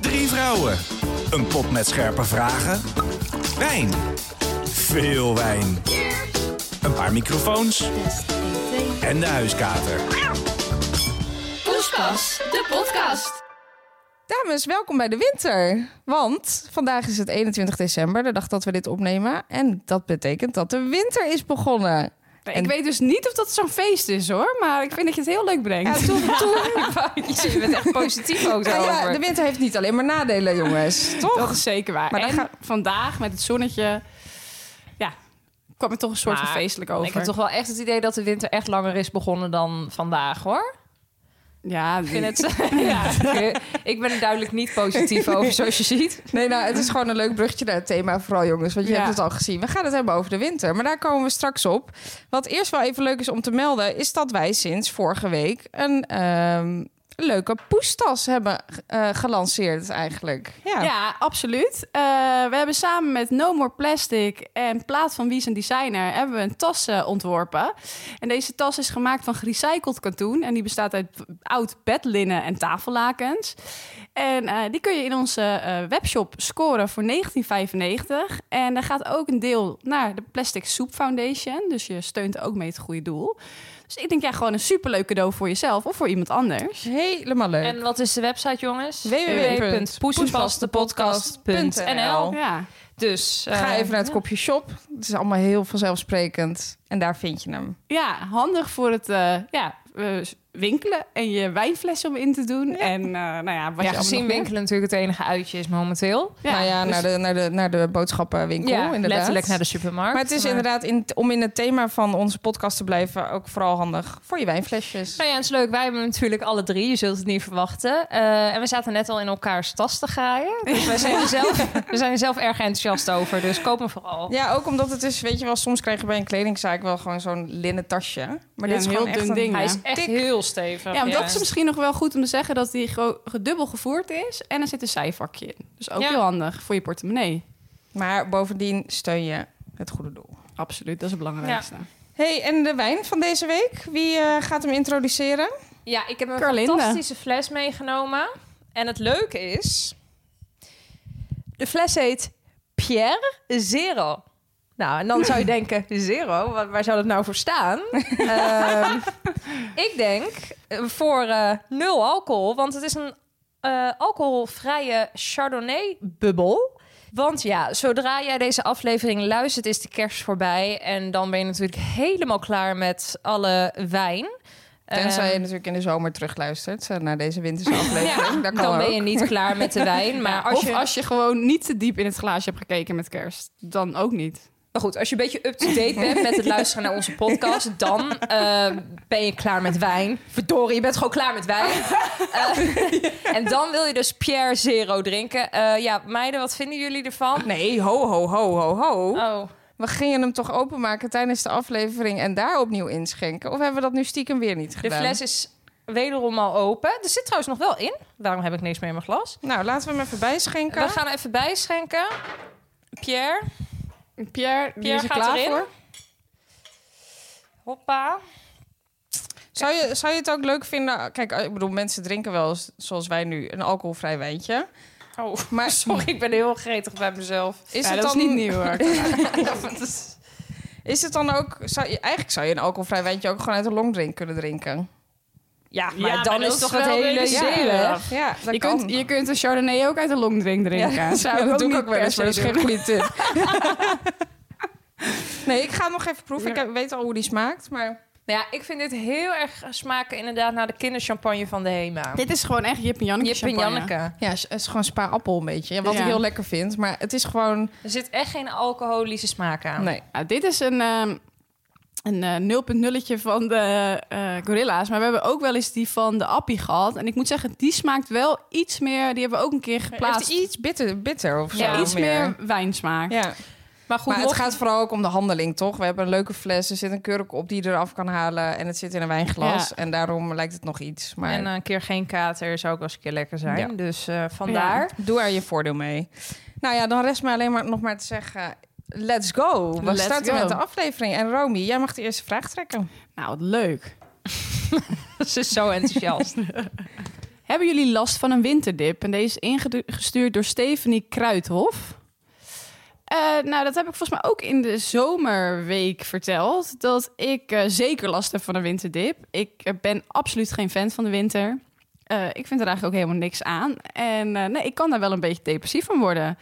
Drie vrouwen. Een pot met scherpe vragen. Wijn. Veel wijn. Een paar microfoons. En de huiskater. Poespas, de podcast. Dames, welkom bij de winter. Want vandaag is het 21 december, de dag dat we dit opnemen. En dat betekent dat de winter is begonnen. Ik weet dus niet of dat zo'n feest is hoor, maar ik vind dat je het heel leuk brengt. Ja, toen, toen, je bent echt positief ook ja, ja, de winter heeft niet alleen maar nadelen, jongens. Toch? Dat is zeker waar. Maar dan en ga- vandaag met het zonnetje, ja, kwam het toch een soort van feestelijk over. Ik heb toch wel echt het idee dat de winter echt langer is begonnen dan vandaag, hoor. Ja, Ik vind het... ja, ik ben er duidelijk niet positief over, zoals je ziet. Nee, nou, het is gewoon een leuk bruggetje naar het thema, vooral jongens. Want je Ja. hebt het al gezien. We gaan het hebben over de winter, maar daar komen we straks op. Wat eerst wel even leuk is om te melden, is dat wij sinds vorige week een leuke poestas hebben eh, gelanceerd eigenlijk. Ja. Ja, absoluut. Eh, we hebben samen met No More Plastic en Plaat van Wies Designer hebben we een tas eh, ontworpen. En deze tas is gemaakt van gerecycled katoen en die bestaat uit oud bedlinnen en tafellakens. En eh, die kun je in onze eh, webshop scoren voor 19,95. En daar gaat ook een deel naar de Plastic Soup Foundation. Dus je steunt ook mee het goede doel. Dus ik denk ja, gewoon een superleuk cadeau voor jezelf of voor iemand anders. Helemaal leuk. En wat is de website, jongens? www.poespaste.podcast.nl. Ja. Dus Ga eh, even naar het kopje shop. Het is allemaal heel vanzelfsprekend. En daar vind je hem. Ja, handig voor het eh, ja, eh, winkelen en je wijnfles om in te doen. En eh, nou ja, wat Ja, je gezien winkelen natuurlijk het enige uitje is momenteel. nou ja, dus- naar, de, naar, de, naar de boodschappenwinkel Ja, inderdaad. letterlijk naar de supermarkt. Maar het is inderdaad, in, om in het thema van onze podcast te blijven... ook vooral handig voor je wijnflesjes. Nou ja, het is leuk. Wij hebben natuurlijk alle drie. Je zult het niet verwachten. Eh, en we zaten net al in elkaars tas te graaien. Dus wij zijn er zelf, we zijn er zelf erg enthousiast over. Dus koop hem vooral. Ja, ook omdat het is, weet je wel, soms krijg je bij een kledingzaak wel gewoon zo'n linnen tasje. Maar Ja, dit is een gewoon heel echt dun een- ding, Hij ja. is echt Dik. heel stevig. Ja, dat is misschien nog wel goed om te zeggen dat die gedubbel gevoerd is. En er zit een zijvakje in. Dus ook Ja. heel handig voor je portemonnee. Maar bovendien steun je het goede doel. Absoluut, dat is het belangrijkste. hey, en de wijn van deze week? Wie eh, gaat hem introduceren? Ja, ik heb een Carlinde. fantastische fles meegenomen. En het leuke is... De fles heet Pierre Zero. Nou, en dan zou je denken, zero, waar, waar zou dat nou voor staan? Ehm, ik denk eh, voor eh, nul alcohol, want het is een eh, alcoholvrije Chardonnay-bubbel. Want ja, zodra jij deze aflevering luistert, is de kerst voorbij. En dan ben je natuurlijk helemaal klaar met alle wijn. Tenzij je Ehm, natuurlijk in de zomer terugluistert naar deze winterse aflevering. ja, dan ben ook. je niet klaar met de wijn. Maar als of je, als je gewoon niet te diep in het glaasje hebt gekeken met kerst, dan ook niet. Maar goed, als je een beetje up-to-date bent met het luisteren naar onze podcast, dan eh, ben je klaar met wijn. Verdorie, je bent gewoon klaar met wijn. Eh, en dan wil je dus Pierre Zero drinken. Eh, ja, meiden, wat vinden jullie ervan? Nee, ho, ho, ho, ho, ho. Oh, We gingen hem toch openmaken tijdens de aflevering en daar opnieuw inschenken? Of hebben we dat nu stiekem weer niet de gedaan? fles is wederom al open. Er zit trouwens nog wel in. Daarom heb ik niks meer in mijn glas. Nou, laten we hem even bijschenken. We gaan even bijschenken. Pierre, Pierre, Pierre is er gaat klaar erin. voor. hoppa. Zou je, zou je het ook leuk vinden? Kijk, ik bedoel, mensen drinken wel eens, zoals wij nu, een alcoholvrij wijntje. Oh, Maar sorry, ik ben heel gretig bij mezelf. is Ja, het dat dan is niet nieuw is- het dan ook... Zou je, eigenlijk zou je een alcoholvrij wijntje ook gewoon uit een longdrink kunnen drinken. Ja, maar Ja, dan maar dat is toch het hele idee. Ja, dat Je kan. kunt, je kunt een Chardonnay ook uit een longdrink drinken. Ja, Zou ja, dat doe ik ook wel eens, maar dat is geen goede tip. nee, ik ga hem nog even proeven. Ik weet al hoe die smaakt, maar... Nou ja, ik vind dit heel erg smaken inderdaad naar de kinderchampagne van de HEMA. Dit is gewoon echt Jip en Janneke Jip en champagne. Janneke. Ja, het is gewoon spa-appel een beetje. Ja, Wat Ja. ik heel lekker vind. Maar het is gewoon... Er zit echt geen alcoholische smaak aan. Nee. Nou, dit is een, ehm, een eh 0.0'tje van de eh, gorilla's. Maar we hebben ook wel eens die van de appie gehad. En ik moet zeggen, die smaakt wel iets meer... Die hebben we ook een keer geplaatst. Heeft iets bitter, bitter of zo. ja, iets meer wijnsmaak. Ja. Maar goed, Maar het mocht- gaat vooral ook om de handeling, toch? We hebben een leuke fles, er zit een kurk op die je eraf kan halen... en het zit in een wijnglas. Ja. En daarom lijkt het nog iets. Maar En een keer geen kater zou ook wel eens een keer lekker zijn. Ja. Dus eh, vandaar. doe er je voordeel mee. Nou ja, dan rest me alleen maar nog maar te zeggen... Let's go. We Let's starten go. met de aflevering. En Romy, jij mag de eerste vraag trekken. Nou, wat leuk. Ze is zo enthousiast. Hebben jullie last van een winterdip? En deze is ingestuurd door Stephanie Kruithof. Eh, nou, dat heb ik volgens mij ook in de zomerweek verteld. Dat ik eh, zeker last heb van een winterdip. Ik eh, ben absoluut geen fan van de winter. Ik vind er eigenlijk ook helemaal niks aan. En nee, ik kan daar wel een beetje depressief van worden.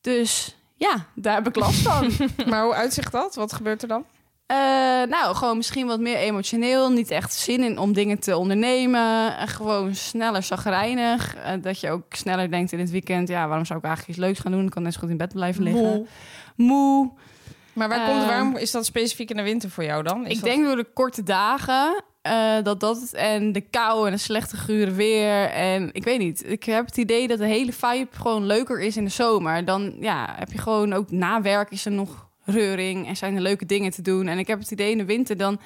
Dus ja, daar heb ik last van. maar hoe uitzicht dat? Wat gebeurt er dan? Eh, nou, gewoon misschien wat meer emotioneel. Niet echt zin in om dingen te ondernemen. En gewoon sneller zagrijnig. Eh, dat je ook sneller denkt in het weekend... ja, waarom zou ik eigenlijk iets leuks gaan doen? Ik kan net zo goed in bed blijven liggen. Moe. Moe. Maar waar Eh, komt, waarom is dat specifiek in de winter voor jou dan? Is ik dat- denk door de korte dagen... eh, dat dat en de kou en de slechte gure weer. En ik weet niet. Ik heb het idee dat de hele vibe gewoon leuker is in de zomer. Dan ja, heb je gewoon ook na werk is er nog reuring en zijn er leuke dingen te doen. En ik heb het idee in de winter dan,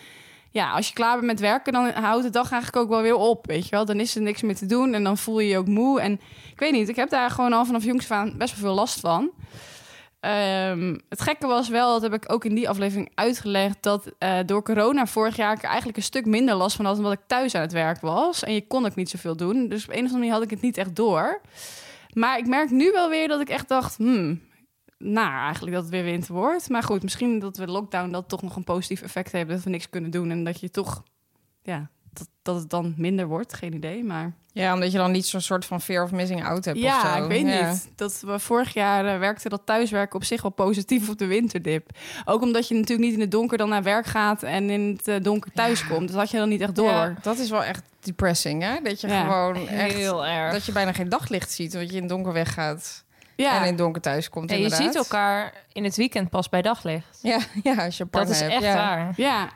ja, als je klaar bent met werken, dan houdt de dag eigenlijk ook wel weer op, weet je wel. Dan is er niks meer te doen en dan voel je je ook moe. En ik weet niet, ik heb daar gewoon al vanaf jongs aan best wel veel last van. Ehm, het gekke was wel, dat heb ik ook in die aflevering uitgelegd, dat eh, door corona vorig jaar ik eigenlijk een stuk minder last van had, omdat ik thuis aan het werk was. En je kon ook niet zoveel doen. Dus op een of andere manier had ik het niet echt door. Maar ik merk nu wel weer dat ik echt dacht, hmm, naar eigenlijk dat het weer winter wordt. Maar goed, misschien dat we lockdown dat toch nog een positief effect hebben, dat we niks kunnen doen en dat je toch, ja, dat, dat het dan minder wordt. Geen idee, maar Ja, omdat je dan niet zo'n soort van fear of missing out hebt of ja, zo. ik weet Ja. niet. Dat we vorig jaar eh, werkte dat thuiswerken op zich wel positief op de winterdip. Ook omdat je natuurlijk niet in het donker dan naar werk gaat en in het eh, donker thuis komt. Dat had je dan niet echt door. Ja, dat is wel echt depressing, hè? Dat je Ja. gewoon echt... Heel erg. Dat je bijna geen daglicht ziet, want je in het donker weggaat. Ja. En in het donker thuis komt, Ja, je ziet elkaar in het weekend pas bij daglicht. Ja, ja als je een Dat partner is hebt. echt ja. waar. Ja.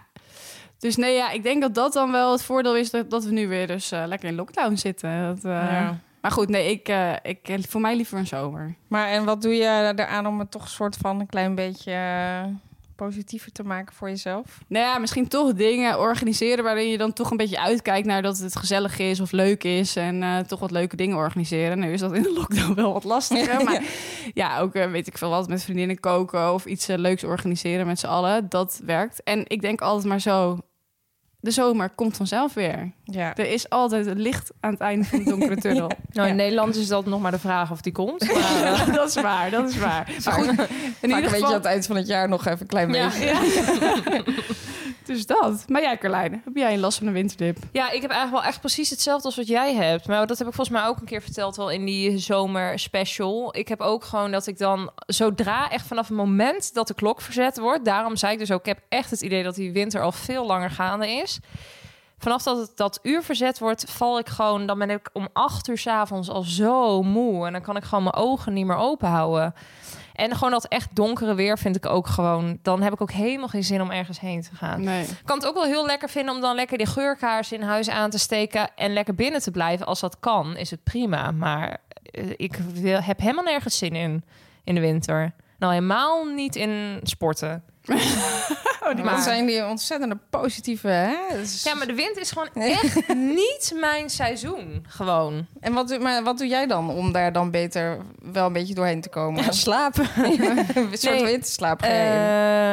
Dus nee, ja, ik denk dat dat dan wel het voordeel is dat, dat we nu weer dus eh, lekker in lockdown zitten. Dat, eh, Ja. Maar goed, nee, ik, eh, ik, voor mij liever een zomer. Maar en wat doe je eraan om het toch een soort van een klein beetje positiever te maken voor jezelf? Nou ja, misschien toch dingen organiseren waarin je dan toch een beetje uitkijkt naar dat het gezellig is of leuk is. En toch wat leuke dingen organiseren. Nu is dat in de lockdown wel wat lastiger. Maar ja, ook weet ik veel wat met vriendinnen koken of iets leuks organiseren met z'n allen. Dat werkt. En ik denk altijd maar zo, de zomer komt vanzelf weer. Ja. Er is altijd een licht aan het einde van de donkere tunnel. Nou, in Ja. Nederland is dat nog maar de vraag of die komt. Maar, eh, dat is waar, dat is waar. Maar goed, in Vaak ieder weet je geval... aan het eind van het jaar nog even een klein Ja. beetje. Ja. dus dat. Maar jij, Carlijn, heb jij een last van een winterdip? Ja, ik heb eigenlijk wel echt precies hetzelfde als wat jij hebt. Maar dat heb ik volgens mij ook een keer verteld wel in die zomer special. Ik heb ook gewoon dat ik dan zodra echt vanaf het moment dat de klok verzet wordt. Daarom zei ik dus ook, ik heb echt het idee dat die winter al veel langer gaande is. Vanaf dat het dat uur verzet wordt, val ik gewoon. Dan ben ik om acht uur 's avonds al zo moe. En dan kan ik gewoon mijn ogen niet meer open houden. En gewoon dat echt donkere weer vind ik ook gewoon. Dan heb ik ook helemaal geen zin om ergens heen te gaan. Nee. Ik kan het ook wel heel lekker vinden om dan lekker die geurkaars in huis aan te steken en lekker binnen te blijven. Als dat kan, is het prima. Maar eh, ik wil, heb helemaal nergens zin in in de winter. Nou, helemaal niet in sporten. Maar dat zijn die ontzettende positieve... Hè? Is- Ja, maar de wind is gewoon echt niet mijn seizoen. Gewoon. En wat, doe- maar wat doe jij dan om daar dan beter wel een beetje doorheen te komen? slapen. een soort Nee. winterslaap. Eh,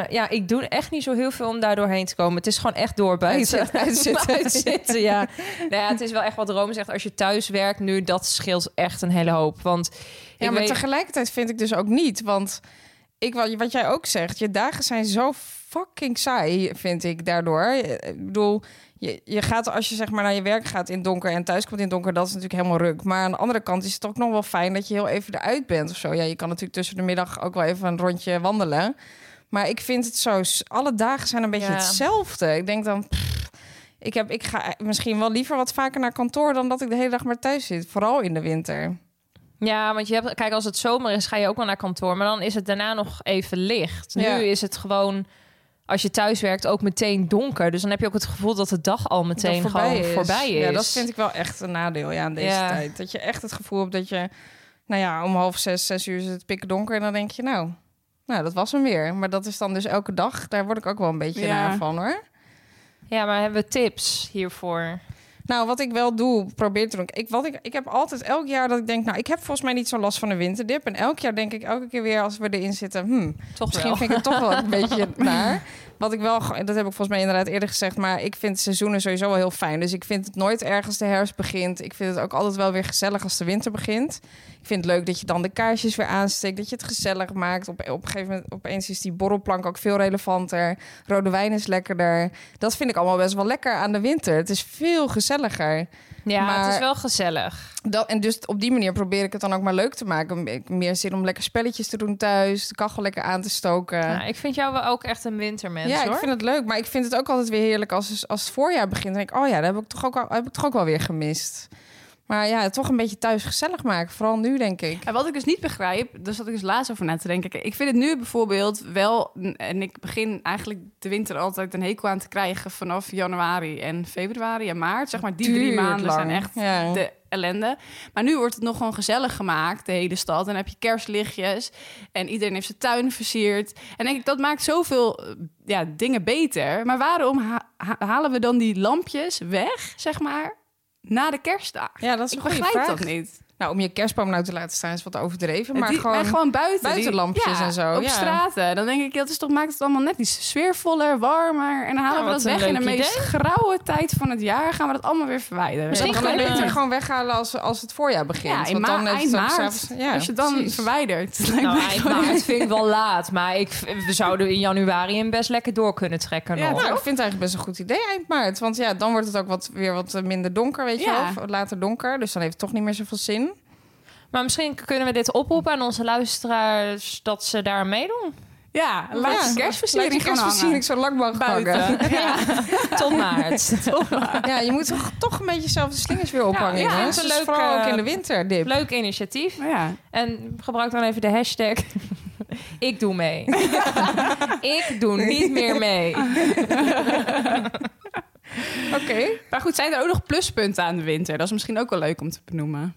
ja, ik doe echt niet zo heel veel om daar doorheen te komen. Het is gewoon echt doorbijten. Uitzitten, uitzitten. Uitzitten, ja. nou ja. Het is wel echt wat Rome zegt. Als je thuis werkt nu, dat scheelt echt een hele hoop. Want Ja, maar weet- tegelijkertijd vind ik dus ook niet. Want ik, wat, wat jij ook zegt, je dagen zijn zo fucking saai, vind ik daardoor. Ik bedoel, je, je gaat als je zeg maar naar je werk gaat in donker en thuis komt in donker, dat is natuurlijk helemaal ruk. Maar aan de andere kant is het ook nog wel fijn dat je heel even eruit bent of zo. Ja, je kan natuurlijk tussen de middag ook wel even een rondje wandelen. Maar ik vind het zo, alle dagen zijn een beetje Ja. hetzelfde. Ik denk dan, pff, ik, heb, ik ga misschien wel liever wat vaker naar kantoor dan dat ik de hele dag maar thuis zit. Vooral in de winter. Ja, want je hebt, kijk, als het zomer is, ga je ook wel naar kantoor. Maar dan is het daarna nog even licht. Ja. Nu is het gewoon als je thuis werkt ook meteen donker. Dus dan heb je ook het gevoel dat de dag al meteen dat gewoon voorbij is. Ja, dat vind ik wel echt een nadeel ja, aan deze Ja. tijd. Dat je echt het gevoel hebt dat je, nou ja, om half zes, zes uur is het pikken donker. En dan denk je, nou, nou, dat was hem weer. Maar dat is dan dus elke dag. Daar word ik ook wel een beetje naar van hoor. Ja, maar hebben we tips hiervoor? Nou, wat ik wel doe, probeer te doen. Ik, wat ik, ik heb altijd elk jaar dat ik denk, nou, ik heb volgens mij niet zo last van een winterdip. En elk jaar denk ik elke keer weer als we erin zitten, hmm, Toch Misschien wel. vind ik het toch wel een beetje naar. Wat ik wel, dat heb ik volgens mij inderdaad eerder gezegd, maar ik vind seizoenen sowieso wel heel fijn. Dus ik vind het nooit erg als de herfst begint. Ik vind het ook altijd wel weer gezellig als de winter begint. Ik vind het leuk dat je dan de kaarsjes weer aansteekt, dat je het gezellig maakt. Op, op een gegeven moment opeens is die borrelplank ook veel relevanter. Rode wijn is lekkerder. Dat vind ik allemaal best wel lekker aan de winter. Het is veel gezelliger. Ja, Maar- het is wel gezellig. Dat, en dus op die manier probeer ik het dan ook maar leuk te maken. Meer zin om lekker spelletjes te doen thuis, de kachel lekker aan te stoken. Ik vind jou wel ook echt een wintermens, Ja, hoor. ik vind het leuk. Maar ik vind het ook altijd weer heerlijk als, als het voorjaar begint. Dan denk ik, oh ja, dat heb ik toch ook, al, heb ik toch ook wel weer gemist. Maar ja, toch een beetje thuis gezellig maken. Vooral nu, denk ik. En wat ik dus niet begrijp, daar zat ik dus laatst over na te denken. Ik vind het nu bijvoorbeeld wel, en ik begin eigenlijk de winter altijd een hekel aan te krijgen vanaf januari en februari en maart. Zeg maar, die drie maanden lang. zijn echt Ja. de ellende. Maar nu wordt het nog gewoon gezellig gemaakt, de hele stad. En dan heb je kerstlichtjes en iedereen heeft zijn tuin versierd. En denk ik, dat maakt zoveel eh, ja, dingen beter. Maar waarom ha- ha- halen we dan die lampjes weg, zeg maar, na de kerstdag? Ja, dat is Ik begrijp vraag. dat niet. Nou, om je kerstboom nou te laten staan is wat overdreven. Maar Die- gewoon... gewoon buiten. buitenlampjes Die- en zo, Op ja. straten. Dan denk ik, dat is toch, maakt het allemaal net iets sfeervoller, warmer. En dan halen we dat weg in de meest grauwe tijd van het jaar. Gaan we dat allemaal weer verwijderen. Misschien dan Dat kan kunnen beter gewoon weghalen als, als het voorjaar begint. ja, in Want dan ma- eind het maart. Ja, als je dan precies. verwijdert. Het Nou, eind maart vind ik wel laat. Maar ik, we zouden in januari hem best lekker door kunnen trekken Ja, nog. Nou, ik vind het eigenlijk best een goed idee eind maart. Want ja, dan wordt het ook wat, weer wat minder donker, weet je wel. Of later donker. Dus dan heeft het toch niet meer zoveel zin. Maar misschien kunnen we dit oproepen aan onze luisteraars... dat ze daar meedoen. Ja, laat Ja, je kerstversiering Laat je gaan hangen. kerstversiering zo lang mogelijk hangen. Buiten. Ja. Tot maart. Ja, je moet toch, toch een beetje zelf de slingers weer ophangen. ja, hè? dat is een leuk, vooral ook in de winter, dip. Leuk initiatief. Ja. En gebruik dan even de hashtag... ik doe mee. ik doe niet meer mee. Oké. Maar goed, zijn er ook nog pluspunten aan de winter? Dat is misschien ook wel leuk om te benoemen.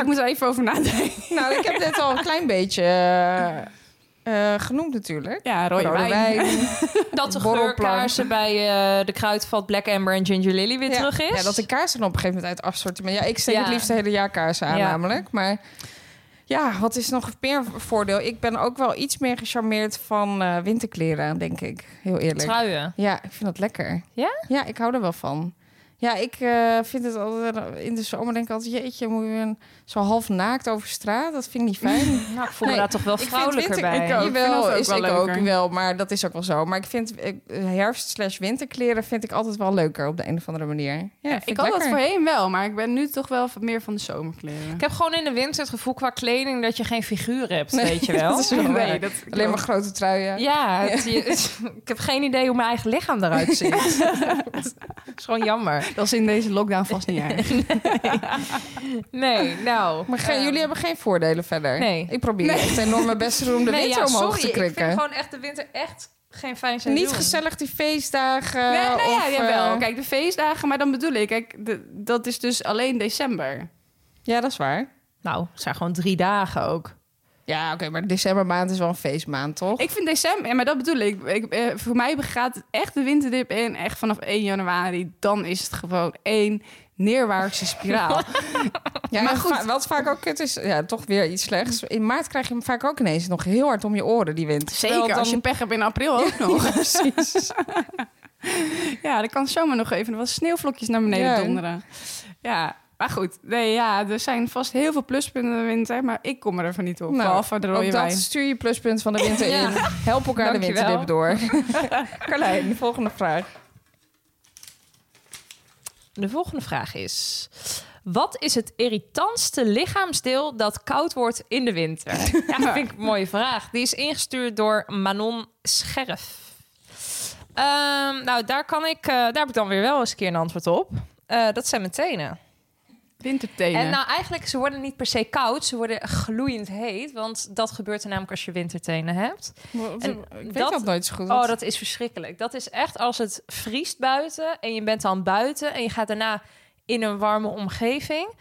Ik moet er even over nadenken. Nou, ik heb net al een klein beetje eh, genoemd natuurlijk. Ja, rode, Rode wijn. wijn. Dat de geurkaarsen bij eh, de kruidvat Black Amber en Ginger Lily weer Ja. terug is. Ja, dat de kaarsen op een gegeven moment uit assortiment. Ja, ik steek Ja. het liefst de hele jaar kaarsen aan Ja. namelijk. Maar ja, wat is nog meer voordeel? Ik ben ook wel iets meer gecharmeerd van eh, winterkleren, denk ik. Heel eerlijk. Truien. Ja, ik vind dat lekker. Ja? Ja, ik hou er wel van. Ja, ik eh, vind het altijd... In de zomer denk ik altijd... Jeetje, moet je een- zo half naakt over straat? Dat vind ik niet fijn. Nou, ik voel Nee, me daar toch wel ik vrouwelijker bij. ik ook. Jawel, vind dat ook is wel ik leuker. ook wel, maar dat is ook wel zo. Maar ik vind eh, herfst slash winterkleren vind ik altijd wel leuker op de een of andere manier. Ja, vind ik had dat voorheen wel, maar ik ben nu toch wel wat meer van de zomerkleren. Ik heb gewoon in de winter het gevoel qua kleding dat je geen figuur hebt, Nee, weet je wel. dat is wel waar. Nee, dat Alleen maar grote truien. Ja, het- je- ik heb geen idee hoe mijn eigen lichaam eruit ziet. Het is gewoon jammer. Dat is in deze lockdown vast niet erg. Nee, nou. Maar geen- eh, jullie hebben geen voordelen verder. Nee. Ik probeer echt enorm mijn best te doen om de nee, winter ja, omhoog sorry, te Ik krikken. vind gewoon echt de winter echt geen fijn seizoen. Niet gezellig die feestdagen. Nee, nou ja, of, jawel. eh, Kijk, de feestdagen, maar dan bedoel ik, kijk, de- dat is dus alleen december. Ja, dat is waar. Nou, het zijn gewoon drie dagen ook. Ja, oké, maar decembermaand is wel een feestmaand, toch? Ik vind december, ja, maar dat bedoel ik. ik eh, voor mij gaat het echt de winterdip in, echt vanaf 1 januari. Dan is het gewoon één neerwaartse spiraal. Ja, Maar goed. wat vaak ook kut is, ja, toch weer iets slechts. In maart krijg je hem vaak ook ineens nog heel hard om je oren, die wind. Zeker, Terwijl als je pech hebt in april ook nog. precies. Ja, dan kan zomaar nog even wat sneeuwvlokjes naar beneden Ja. donderen. Ja, maar goed. Nee, ja, er zijn vast heel veel pluspunten in de winter, maar ik kom er even niet op. Nou, behalve de rode ook wijn. dat stuur je pluspunt van de winter Ja. in. Help elkaar de Dankjewel. winterdip door. Carlijn, de volgende vraag. De volgende vraag is... Wat is het irritantste lichaamsdeel dat koud wordt in de winter? Ja, dat vind ik een mooie vraag. Die is ingestuurd door Manon Scherf. Ehm, nou, daar, kan ik, eh, daar heb ik dan weer wel eens een keer een antwoord op. Eh, dat zijn mijn tenen. Wintertenen. En nou, eigenlijk, ze worden niet per se koud. Ze worden gloeiend heet. Want dat gebeurt er namelijk als je wintertenen hebt. En ik weet dat- dat, nooit zo goed. Oh, dat is verschrikkelijk. Dat is echt als het vriest buiten en je bent dan buiten en je gaat daarna in een warme omgeving.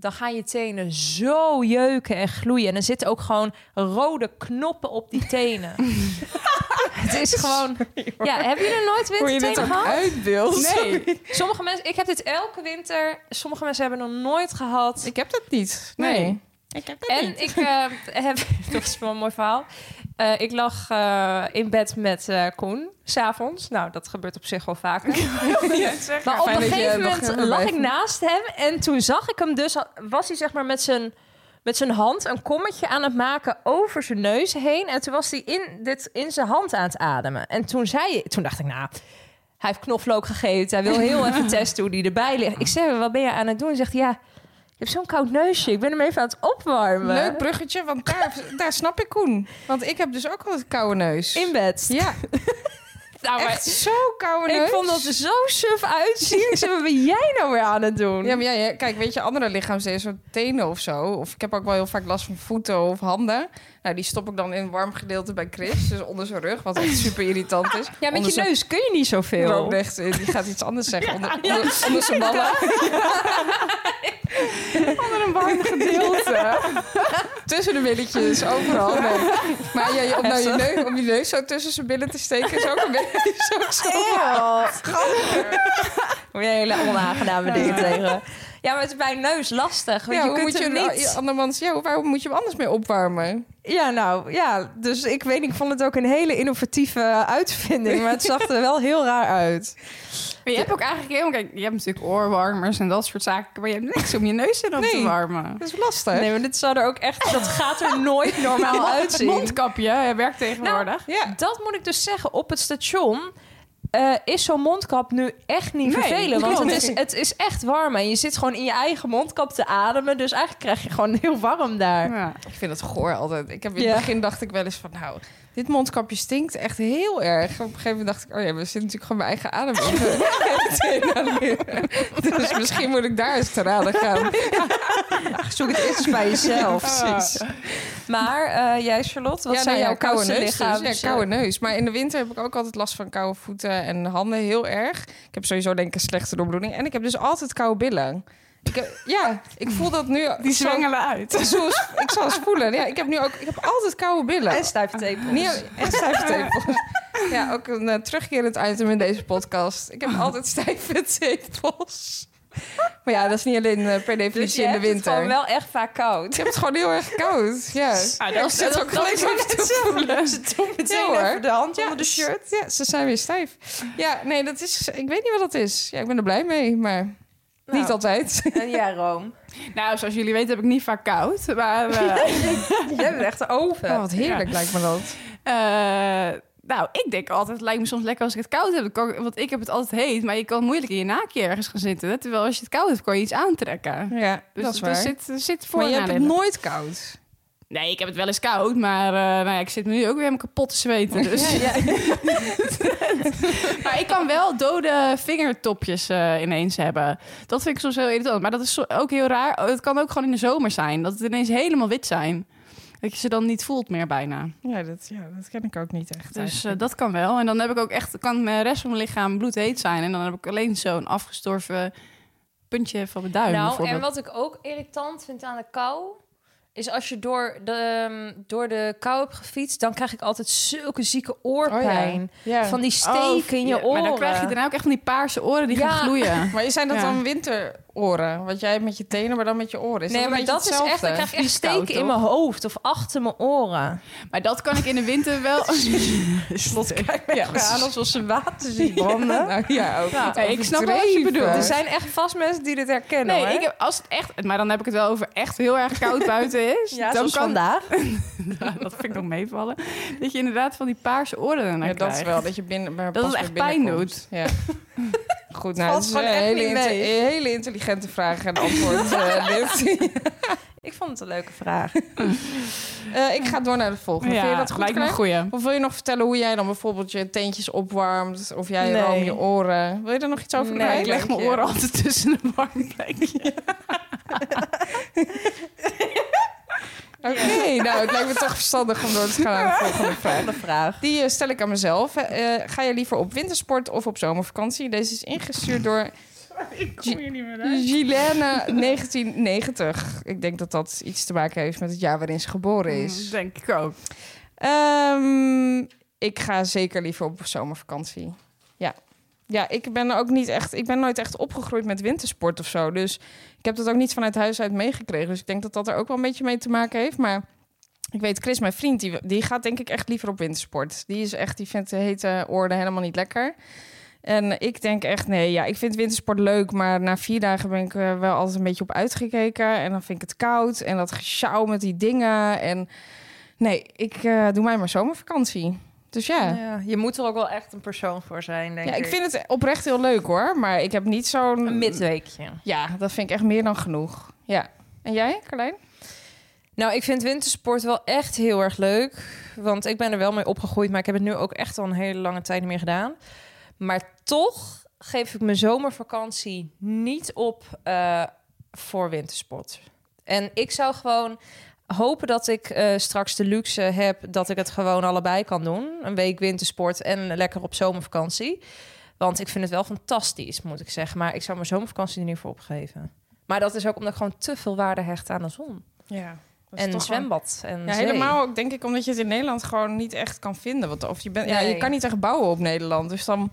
Dan gaan je tenen zo jeuken en gloeien. En er zitten ook gewoon rode knoppen op die tenen. het is gewoon... Ja, hebben jullie nooit je dit wintertenen ook gehad? uitbeeldt. Nee. Sommige mensen... Ik heb dit elke winter. Sommige mensen hebben nog nooit gehad. Ik heb dat niet. Nee. Nee. Ik heb dat En niet. ik eh, heb... Dat is wel een mooi verhaal. Eh, ik lag eh, in bed met eh Koen, s'avonds. Nou, dat gebeurt op zich wel vaker. Maar op een gegeven moment lag ik naast hem en toen zag ik hem dus, was hij zeg maar met zijn, met zijn hand een kommetje aan het maken over zijn neus heen. En toen was hij in, dit, in zijn hand aan het ademen. En toen zei je, toen dacht ik, nou, hij heeft knoflook gegeten. Hij wil heel even testen hoe die erbij ligt. Ik zeg, wat ben je aan het doen? Hij zegt, ja, je hebt zo'n koud neusje. Ik ben hem even aan het opwarmen. Leuk bruggetje, want daar, daar snap ik Koen. Want ik heb dus ook altijd een koude neus. In bed. Ja, Nou, maar echt zo koude neus. ik vond dat er zo suf uitzien. Ik zei, wat ben jij nou weer aan het doen? Ja, maar ja, kijk, weet je, andere lichaamsdelen, zoals tenen of zo. Of ik heb ook wel heel vaak last van voeten of handen. Nou, die stop ik dan in een warm gedeelte bij Chris. Dus onder zijn rug, wat echt super irritant is. Ja, met Onder je zijn- neus kun je niet zoveel. Roodrecht, die gaat iets anders zeggen. Onder, onder, onder zijn ballen. Onder een warm gedeelte. Tussen de billetjes, overal. Nee. Maar ja, om, nou je neus, om je neus zo tussen zijn billen te steken is ook een beetje ook zo. Moet je hele onaangename dingen tegen. Ja, maar het is bij een neus lastig. Want Ja, je hoe kunt moet je hem niet... Andermans, ja, waar moet je hem anders mee opwarmen? Ja, nou, ja. Dus ik weet ik vond het ook een hele innovatieve uitvinding. Maar het zag er wel heel raar uit. Maar je hebt ook eigenlijk helemaal... Kijk, je hebt natuurlijk oorwarmers en dat soort zaken. Maar je hebt niks om je neus in op te warmen. Dat is lastig. Nee, maar dit zou er ook echt... Dat gaat er nooit normaal Het uitzien. mondkapje hè, werkt tegenwoordig. Ja. Dat moet ik dus zeggen. Op het station eh, is zo'n mondkap nu echt niet Nee, vervelend. Want het is, het is echt warm. En je zit gewoon in je eigen mondkap te ademen. Dus eigenlijk krijg je gewoon heel warm daar. Ja. Ik vind het goor altijd. Ik heb in Ja. het begin dacht ik wel eens van, nou, dit mondkapje stinkt echt heel erg. Op een gegeven moment dacht ik, oh ja, we zitten natuurlijk gewoon mijn eigen adem in Dus misschien moet ik daar eens te raden gaan. Zoek het eerst bij jezelf. Precies. Maar eh, jij, Charlotte, wat ja, zijn nou jouw koude neus. Dus, lichaams... ja, koude neus. Maar in de winter heb ik ook altijd last van koude voeten en handen heel erg. Ik heb sowieso denk ik een slechte doorbloeding. En ik heb dus altijd koude billen. Ik heb, ja, ik voel dat nu. Die zwengelen uit. zo eens- ik zal eens voelen. Ja, ik heb nu ook. Ik heb altijd koude billen. En stijve tepels. En stijve tepels. Ja, ook een eh, terugkerend item in deze podcast. Ik heb altijd stijve tepels. Maar ja, dat is niet alleen eh, per Dus definitie je in de hebt het winter. gewoon wel echt vaak koud. Ik heb het gewoon heel erg koud. Ja. Ah, Ik zit ook gelijk even te voelen. Ze doen meteen Ja, hoor. even de hand Ja, onder de shirt. Ja, ze zijn weer stijf. Ja, nee, dat is. Ik weet niet wat dat is. Ja, ik ben er blij mee, maar niet Nou. altijd. En ja, Room. Nou, zoals jullie weten heb ik niet vaak koud. Maar eh, Jij bent echt de oven. Oh, wat heerlijk lijkt me dat. eh, nou, ik denk altijd, het lijkt me soms lekker als ik het koud heb. Want ik heb het altijd heet, maar je kan moeilijk in je naakje ergens gaan zitten. Terwijl als je het koud hebt, kan je iets aantrekken. Ja, Dus dat is er waar. zit, er zit voor maar je hebt het nadelen. nooit koud. Nee, ik heb het wel eens koud, maar eh, nou ja, ik zit nu ook weer helemaal kapot te zweten. Dus. maar ik kan wel dode vingertopjes eh, ineens hebben. Dat vind ik soms heel irritant. Maar dat is ook heel raar. Oh, Het kan ook gewoon in de zomer zijn. Dat het ineens helemaal wit zijn. Dat je ze dan niet voelt meer bijna. Ja, dat, ja, dat ken ik ook niet echt. Dus eh, dat kan wel. En dan heb ik ook echt, kan de rest van mijn lichaam bloedheet zijn. En dan heb ik alleen zo'n afgestorven puntje van mijn duim. Nou, en wat ik ook irritant vind aan de kou... is als je door de, ehm, door de kou hebt gefietst... dan krijg ik altijd zulke zieke oorpijn. ja. Van die Oh, steken in je ja, oren. Maar dan krijg je daarna ook echt van die paarse oren die Ja. gaan gloeien. Maar zijn dat Ja. dan winteroren? Wat jij hebt met je tenen, maar dan met je oren. Is nee, dat maar dat is echt... Dan krijg ik echt steken in mijn hoofd of achter mijn oren. Maar dat kan ik in de winter wel. Slot kijk me Ja, aan alsof ze water zien branden. Nou ja, ook ik snap wel wat je overdreven. Er bedoelt. zijn echt vast mensen die dit herkennen, Nee, hoor. ik heb, als het echt, maar dan heb ik het wel over echt heel erg koud buiten is. Ja, dan zoals kan vandaag. Dat vind ik nog meevallen. Dat je inderdaad van die paarse oren Ja, dat is wel dat je binnen, maar Dat het echt pijn binnenkomt. Ja. Goed, nou, dat is een hele, inte- intelligente vraag en antwoord. eh. Ik vond het een leuke vraag. Eh, ik ga door naar de volgende. Ja, Vind je dat goed, lijkt me goeie. Of wil je nog vertellen hoe jij dan bijvoorbeeld je teentjes opwarmt? Of jij Nee. room je oren? Wil je er nog iets over Nee? Ik leg mijn oren altijd tussen een warm plekje. Oké, nou, het lijkt me toch verstandig om door te gaan naar de volgende vraag. De vraag. Die eh, stel ik aan mezelf. Eh, ga je liever op wintersport of op zomervakantie? Deze is ingestuurd door Ik kom hier niet meer uit. Gilene 1990. Ik denk dat dat iets te maken heeft met het jaar waarin ze geboren is. Mm, Denk ik ook. Ehm, ik ga zeker liever op zomervakantie. Ja. Ja, ik ben ook niet echt. Ik ben nooit echt opgegroeid met wintersport of zo. Dus ik heb dat ook niet vanuit huis uit meegekregen. Dus ik denk dat dat er ook wel een beetje mee te maken heeft. Maar ik weet, Chris, mijn vriend, die, gaat denk ik echt liever op wintersport. Die is echt, die vindt de hete oorden helemaal niet lekker. En ik denk echt, nee, ja, ik vind wintersport leuk, maar na vier dagen ben ik er wel altijd een beetje op uitgekeken. En dan vind ik het koud en dat gesjouw met die dingen. En nee, ik eh, doe mij maar zomervakantie. Dus ja. Ja, je moet er ook wel echt een persoon voor zijn, denk Ja, ik. ik vind het oprecht heel leuk hoor, maar ik heb niet zo'n... Een midweekje. Ja, dat vind ik echt meer dan genoeg. Ja. En jij, Carlijn? Nou, ik vind wintersport wel echt heel erg leuk. Want ik ben er wel mee opgegroeid, maar ik heb het nu ook echt al een hele lange tijd niet meer gedaan. Maar toch geef ik mijn zomervakantie niet op eh, voor wintersport. En ik zou gewoon hopen dat ik eh, straks de luxe heb dat ik het gewoon allebei kan doen. Een week wintersport en lekker op zomervakantie. Want ik vind het wel fantastisch, moet ik zeggen. Maar ik zou mijn zomervakantie er niet voor opgeven. Maar dat is ook omdat ik gewoon te veel waarde hecht aan de zon. Ja. En een zwembad. En Ja, zee. helemaal ook denk ik omdat je het in Nederland gewoon niet echt kan vinden. Want of je, bent, ja, je kan niet echt bouwen op Nederland. Dus dan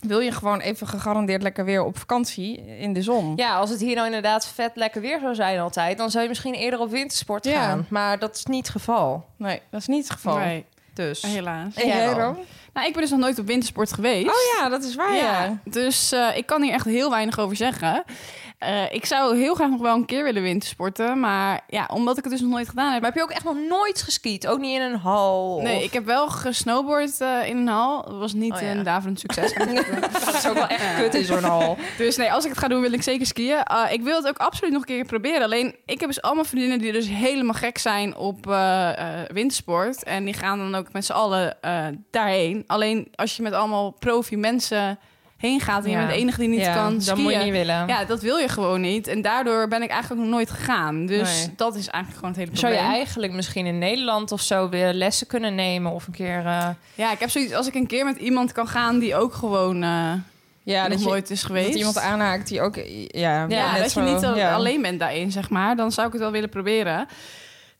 wil je gewoon even gegarandeerd lekker weer op vakantie in de zon. Ja, als het hier nou inderdaad vet lekker weer zou zijn altijd... dan zou je misschien eerder op wintersport Ja. gaan. Maar dat is niet het geval. Nee, dat is niet het geval. Nee, Dus... helaas. En jij? Nou, ik ben dus nog nooit op wintersport geweest. Oh ja, dat is waar, ja. ja. Dus eh, ik kan hier echt heel weinig over zeggen. Eh, ik zou heel graag nog wel een keer willen wintersporten. Maar ja, omdat ik het dus nog nooit gedaan heb. Maar heb je ook echt nog nooit geskiet? Ook niet in een hal? Nee, of- ik heb wel gesnowboard eh, in een hal. Dat was niet Oh, ja. een daverend succes. dat is ook wel echt kut in zo'n hal. dus nee, als ik het ga doen, wil ik zeker skiën. Ik wil het ook absoluut nog een keer proberen. Alleen, ik heb dus allemaal vriendinnen die dus helemaal gek zijn op wintersport. En die gaan dan ook met z'n allen daarheen. Alleen, als je met allemaal profi mensen heen gaat... en je bent de enige die niet Ja, kan skiën... moet je niet willen. Ja, dat wil je gewoon niet. En daardoor ben ik eigenlijk nog nooit gegaan. Dus Nee. dat is eigenlijk gewoon het hele Zou probleem. je eigenlijk misschien in Nederland of zo weer lessen kunnen nemen? Of een keer... eh, Ja, ik heb zoiets als ik een keer met iemand kan gaan die ook gewoon eh Ja, nog dat je, nooit is geweest. dat iemand aanhaakt die ook... Ja, ja, net dat je niet ja. alleen bent daarin, zeg maar. Dan zou ik het wel willen proberen.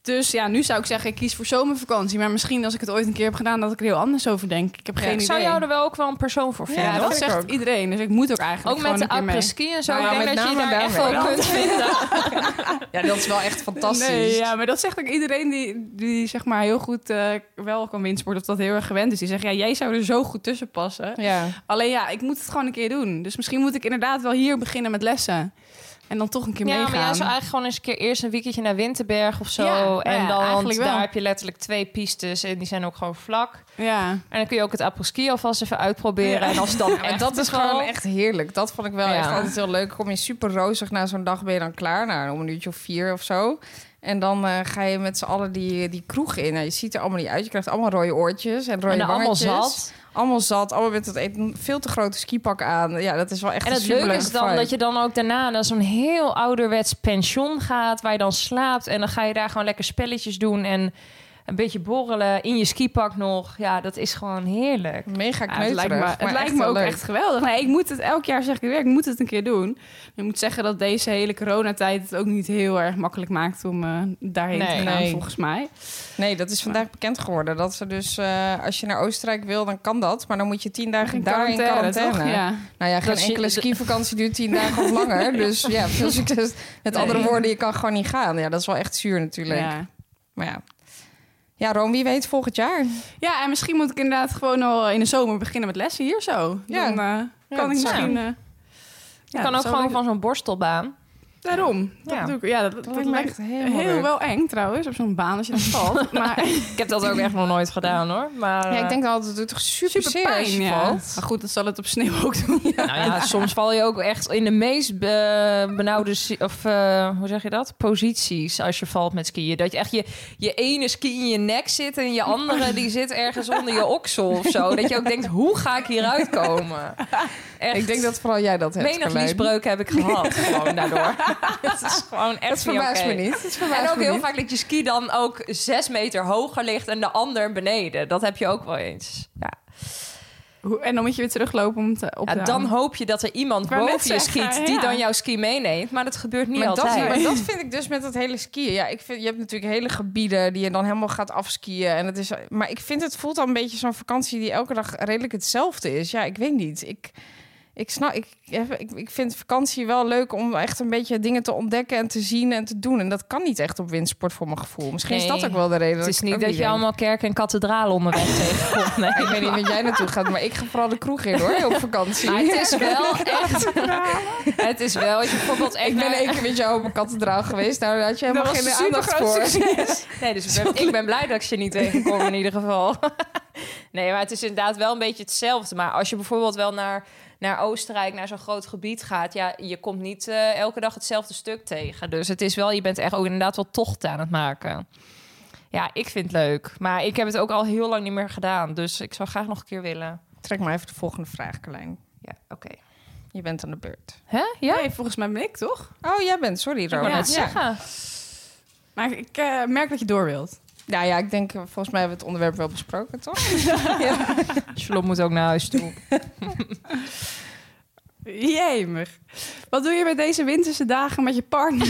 Dus ja, nu zou ik zeggen, ik kies voor zomervakantie. Maar misschien als ik het ooit een keer heb gedaan, dat ik er heel anders over denk. Ik heb ja, geen ik idee. zou jou er wel ook wel een persoon voor vinden. ja, dat zegt ook. iedereen. Dus ik moet ook eigenlijk Ook met de gewoon een keer mee. après-ski en zo. Nou, ik denk dat je daar echt wel kunt vinden. Ja, dat is wel echt fantastisch. Nee, ja, maar dat zegt ook iedereen die, die zeg maar heel goed eh, wel kan windsporten of dat heel erg gewend is. Die zegt, ja, jij zou er zo goed tussen passen. Ja. Alleen ja, ik moet het gewoon een keer doen. Dus misschien moet ik inderdaad wel hier beginnen met lessen. En dan toch een keer Ja, meegaan. maar jij zou eigenlijk gewoon eens een keer eerst een weekendje naar Winterberg of zo. Ja, en ja, dan, eigenlijk wel. daar heb je letterlijk twee pistes en die zijn ook gewoon vlak. Ja. En dan kun je ook het apres-ski alvast even uitproberen. Ja. En als dan Ja, echt dat is gewoon- echt heerlijk. Dat vond ik wel Ja. echt altijd heel leuk. Kom je super rozig na zo'n dag, ben je dan klaar. Nou, om een uurtje of vier of zo. En dan eh, ga je met z'n allen die, die kroeg in. Nou, je ziet er allemaal niet uit. Je krijgt allemaal rode oortjes en rode En allemaal zat. Allemaal zat. Allemaal met het een veel te grote skipak aan. Ja, dat is wel echt En het leuke is dan dat je dan ook daarna naar zo'n heel ouderwets pension gaat... waar je dan slaapt. En dan ga je daar gewoon lekker spelletjes doen... en een beetje borrelen in je skipak nog. Ja, dat is gewoon heerlijk. Mega Ja, kneuterig. het lijkt me, maar het lijkt me ook leuk. echt geweldig. Nee, ik moet het elk jaar zeg ik weer, ik moet het een keer doen. Ik moet zeggen dat deze hele coronatijd het ook niet heel erg makkelijk maakt om eh, daarheen Nee. te gaan, Nee. volgens mij. Nee, dat is vandaag bekend geworden. Dat ze dus, eh, als je naar Oostenrijk wil, dan kan dat. Maar dan moet je tien dagen daar in quarantaine. toch? Ja. Nou ja, geen Dat je- enkele skivakantie duurt tien dagen of langer. Dus ja, veel succes. Met Nee. andere woorden, je kan gewoon niet gaan. Ja, dat is wel echt zuur natuurlijk. Ja. Maar ja. Ja, Rome, wie weet volgend jaar. ja, en misschien moet ik inderdaad gewoon al in de zomer beginnen met lessen hier zo. Ja. Dan eh, Ja, kan ik misschien... eh, Je ja, kan ook gewoon leuk- van zo'n borstelbaan. Daarom. Dat Ja. doe ik. Ja, dat, dat, lijkt me lijkt echt heel leuk. wel eng trouwens, op zo'n baan als je dan valt. maar Ik heb dat ook echt nog nooit gedaan hoor. Maar, Ja, ik eh, denk altijd, het doet toch super, super zeer als je pijn, ja. valt. Maar goed, dat zal het op sneeuw ook doen. Nou ja, soms val je ook echt in de meest be- benauwde... Of eh, hoe zeg je dat? Posities als je valt met skiën. Dat je echt je, je ene ski in je nek zit... en je andere die zit ergens onder je oksel of zo. Dat je ook denkt, hoe ga ik hieruit komen? Echt. Ik denk dat vooral jij dat hebt, Menig liesbreuk heb ik gehad, gewoon daardoor. Het is gewoon echt Het verbaast niet me niet. Het verbaast En ook me heel niet. vaak dat je ski dan ook zes meter hoger ligt en de ander beneden. Dat heb je ook wel eens. Ja. Hoe- En dan moet je weer teruglopen om te op Ja, dan hoop je dat er iemand boven je zeggen, schiet die ja. dan jouw ski meeneemt. Maar dat gebeurt niet Maar dat, altijd. maar dat vind ik dus met dat hele skiën. Ja, ik vind, je hebt natuurlijk hele gebieden die je dan helemaal gaat afskiën. En het is, maar ik vind het voelt al een beetje zo'n vakantie die elke dag redelijk hetzelfde is. Ja, ik weet niet. Ik, ik, snap, ik, ik, ik vind vakantie wel leuk om echt een beetje dingen te ontdekken en te zien en te doen. En dat kan niet echt op windsport voor mijn gevoel. Misschien is dat ook wel de reden. Het is niet dat je allemaal kerken en kathedralen onderweg tegenkomt. Nee. Ik weet niet wat jij naartoe gaat, maar ik ga vooral de kroeg in hoor, op vakantie. Maar het is wel echt... het is wel, als je bijvoorbeeld echt ik ben naar- één keer met jou op een kathedraal geweest. Nou, daar had je helemaal geen een aandacht voor. Nee, dus ik ben, ik ben blij dat ik je niet tegenkom in ieder geval. Nee, maar het is inderdaad wel een beetje hetzelfde. Maar als je bijvoorbeeld wel naar, naar Oostenrijk, naar zo'n groot gebied gaat... ja, je komt niet eh, elke dag hetzelfde stuk tegen. Dus het is wel, je bent echt ook inderdaad wel tocht aan het maken. Ja, ik vind het leuk. Maar ik heb het ook al heel lang niet meer gedaan. Dus ik zou graag nog een keer willen. Trek maar even de volgende vraag, Carlijn. Ja, oké. Je bent aan de beurt. Hè? Ja? Nee, volgens mij ben ik toch? Oh, jij bent. Sorry, Ik net zeggen. Maar ik eh, merk dat je door wilt. Nou ja, ik denk, eh, volgens mij hebben we het onderwerp wel besproken, toch? Charlotte moet ook naar huis toe. Jemig. Wat doe je met deze winterse dagen met je partner?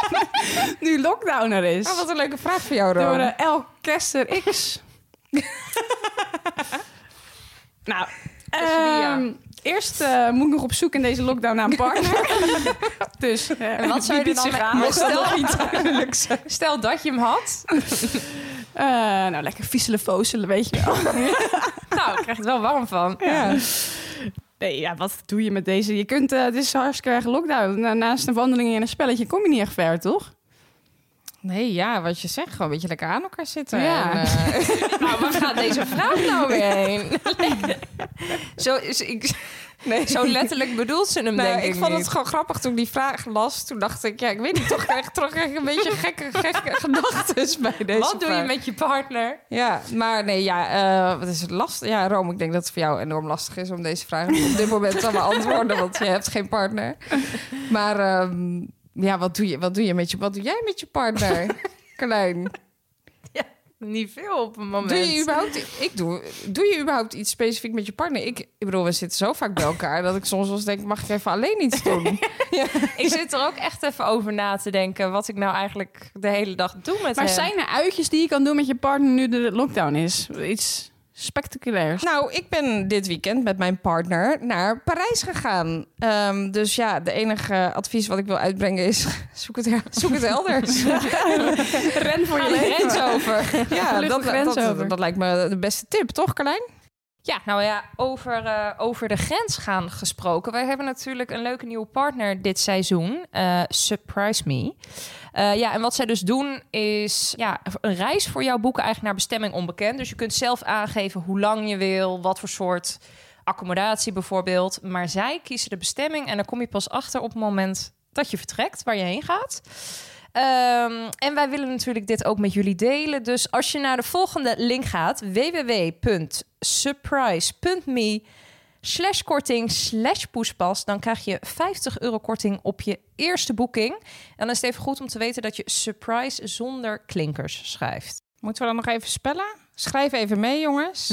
nu lockdown er is. Oh, wat een leuke vraag voor jou, Door Rona. de El Kester X. nou, ehm, eerst eh, moet ik nog op zoek in deze lockdown naar een partner. dus eh, En wat zou je dan zich aan. stel, stel dat je hem had. Eh, nou, lekker fieselen, fozelen, weet je wel. Nou, ik krijg het wel warm van. Ja. Nee, ja, wat doe je met deze? Je kunt, eh, het is hartstikke erg lockdown. Na- Naast een wandeling en een spelletje kom je niet echt ver, toch? Nee, ja, wat je zegt, gewoon een beetje lekker aan elkaar zitten. Ja. En, eh, Nou, waar gaat deze vraag nou weer heen? zo, is, ik, nee. zo letterlijk bedoelt ze hem, Nou, denk ik, ik vond niet. het gewoon grappig toen ik die vraag las. Toen dacht ik, ja, ik weet niet, toch krijg, toch een beetje gekke, gekke gedachten bij deze Wat doe je met je partner? Ja, maar nee, ja, eh, wat is het lastig? Ja, Rome, ik denk dat het voor jou enorm lastig is om deze vraag op dit moment te beantwoorden, want je hebt geen partner. Maar ehm, ja, wat doe je, wat doe je met je, wat doe jij met je partner, Carlijn? Niet veel op een moment. Doe je überhaupt, ik doe, doe je überhaupt iets specifiek met je partner? Ik, ik bedoel, we zitten zo vaak bij elkaar dat ik soms wel eens denk, mag ik even alleen iets doen? Ik zit er ook echt even over na te denken... wat ik nou eigenlijk de hele dag doe met Maar hem. zijn er uitjes die je kan doen met je partner nu de lockdown is? Iets spectaculairs. Nou, ik ben dit weekend met mijn partner naar Parijs gegaan. Ehm, dus ja, de enige advies wat ik wil uitbrengen is... zoek het, zoek het elders. Ren voor je grens over. ja, dat, dat, over. dat lijkt me de beste tip, toch Carlijn? Ja, nou ja, over, eh, over de grens gaan gesproken. Wij hebben natuurlijk een leuke nieuwe partner dit seizoen. eh, Surprise Me. Eh, ja, en wat zij dus doen is ja, een reis voor jou boeken eigenlijk naar bestemming onbekend. Dus je kunt zelf aangeven hoe lang je wil, wat voor soort accommodatie bijvoorbeeld. Maar zij kiezen de bestemming en dan kom je pas achter op het moment dat je vertrekt, waar je heen gaat. Ehm, en wij willen natuurlijk dit ook met jullie delen. Dus als je naar de volgende link gaat, www.surprise.me slash korting slash poespas, dan krijg je 50 euro korting op je eerste boeking. En dan is het even goed om te weten dat je surprise zonder klinkers schrijft. Moeten we dan nog even spellen? Schrijf even mee, jongens.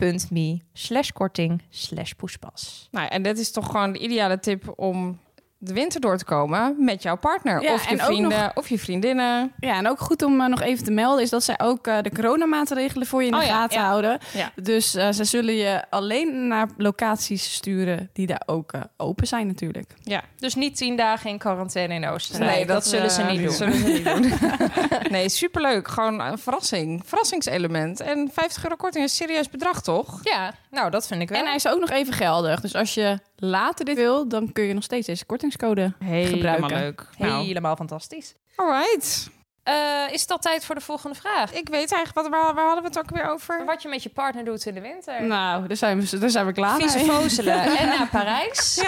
www.srprs.me slash korting slash poespas. Nou, en dit is toch gewoon de ideale tip om de winter door te komen met jouw partner. Ja, of, je vrienden, of je vriendinnen. Ja, en ook goed om eh, nog even te melden is dat zij ook eh, de coronamaatregelen voor je in de Oh gaten ja. houden. Dus eh, ze zullen je alleen naar locaties sturen die daar ook open zijn natuurlijk. Ja. Dus niet tien dagen in quarantaine in Oostenrijk. dat, zullen eh, ze niet doen. zullen ze niet doen. nee, superleuk. Gewoon een verrassing. Verrassingselement. En 50 euro korting is een serieus bedrag, toch? Ja, nou dat vind ik wel. En hij is ook nog even geldig. Dus als je later dit wil, dan kun je nog steeds deze kortingscode Helemaal gebruiken. leuk. Nou, Helemaal fantastisch. alright. Eh, is het al tijd voor de volgende vraag? Ik weet eigenlijk, wat, waar, waar hadden we het ook weer over? Wat je met je partner doet in de winter. Nou, daar zijn we, daar zijn we klaar Vieze mee. fozelen en naar Parijs.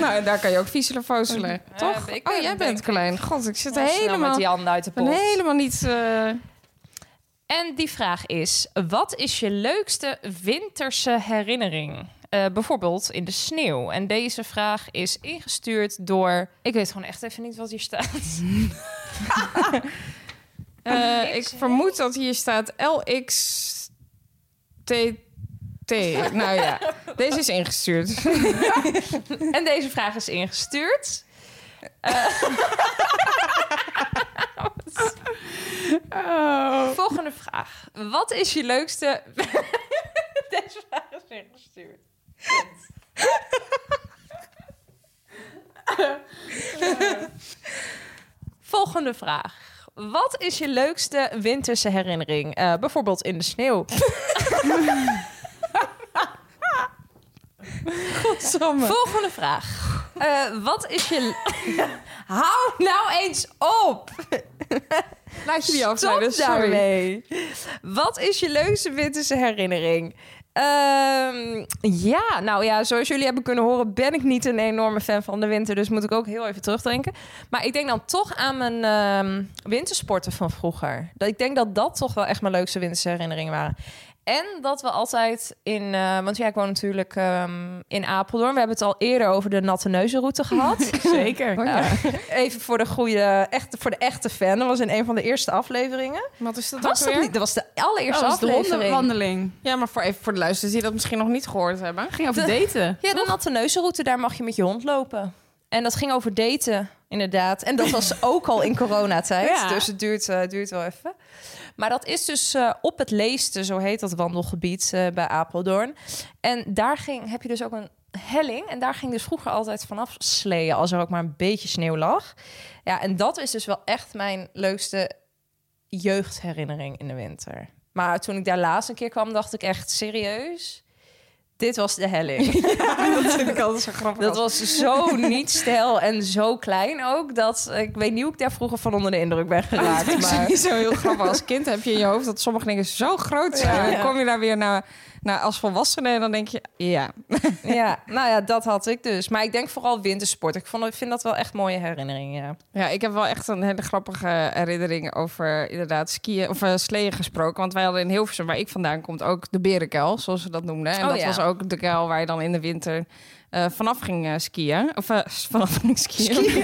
nou, en daar kan je ook viezelen fozelen. Eh, toch? ik oh, jij bent ik- klein. God, ik zit helemaal... met die handen uit de pot. helemaal niet... eh, En die vraag is: wat is je leukste winterse herinnering? Eh, bijvoorbeeld in de sneeuw? En deze vraag is ingestuurd door... Ik weet gewoon echt even niet wat hier staat. Eh, ik vermoed dat hier staat LXTT. nou ja, deze is ingestuurd. en deze vraag is ingestuurd. Eh, Oh. Volgende vraag. Wat is je leukste... Deze vraag is ingestuurd. Volgende vraag. Wat is je leukste winterse herinnering? Eh, bijvoorbeeld in de sneeuw. Volgende vraag. Eh, wat is je... Hou nou eens op! Laat je die afleiden, sorry. daarmee. Wat is je leukste winterse herinnering? Ehm, ja, nou ja, zoals jullie hebben kunnen horen, ben ik niet een enorme fan van de winter. Dus moet ik ook heel even terugdenken. Maar ik denk dan toch aan mijn ehm, wintersporten van vroeger. Dat, ik denk dat dat toch wel echt mijn leukste winterse herinneringen waren. En dat we altijd in, eh, want ja, ik woon natuurlijk ehm, in Apeldoorn. We hebben het al eerder over de natte neuzenroute gehad. Zeker. Uh, even voor de goede, echte, voor de echte fan. Dat was in een van de eerste afleveringen. Wat is dat Was dat weer? niet? Dat was de allereerste Oh, dat is de aflevering. hondenwandeling. Ja, maar voor even voor de luisteraars die dat misschien nog niet gehoord hebben. Ging over daten. Ja, de natte neuzenroute, daar mag je met je hond lopen. En dat ging over daten, inderdaad. En dat was ook al in coronatijd. Ja. Dus het duurt, eh, duurt wel even. Maar dat is dus eh, op het Leeste, zo heet dat wandelgebied eh, bij Apeldoorn. En daar ging, heb je dus ook een helling. En daar ging dus vroeger altijd vanaf sleeën, als er ook maar een beetje sneeuw lag. Ja, en dat is dus wel echt mijn leukste jeugdherinnering in de winter. Maar toen ik daar laatst een keer kwam, dacht ik echt serieus. Dit was de helling. dat vind ik altijd zo grappig. Dat was zo niet stijl en zo klein ook. Dat ik weet niet hoe ik daar vroeger van onder de indruk ben geraakt. Maar niet zo heel grappig. Als kind heb je in je hoofd dat sommige dingen zo groot zijn. Ja. Dan kom je daar weer naar, naar als volwassene en dan denk je, ja. ja, nou ja, dat had ik dus. Maar ik denk vooral wintersport. Ik, vond, ik vind dat wel echt mooie herinneringen. Ja. Ja, ik heb wel echt een hele grappige herinnering over inderdaad skiën of uh, sleeën gesproken. Want wij hadden in Hilversum, waar ik vandaan kom, ook de berenkuil, zoals ze dat noemden. En Oh, dat ja. was ook de kuil waar je dan in de winter eh, vanaf ging eh, skiën. Of eh, vanaf ging skiën.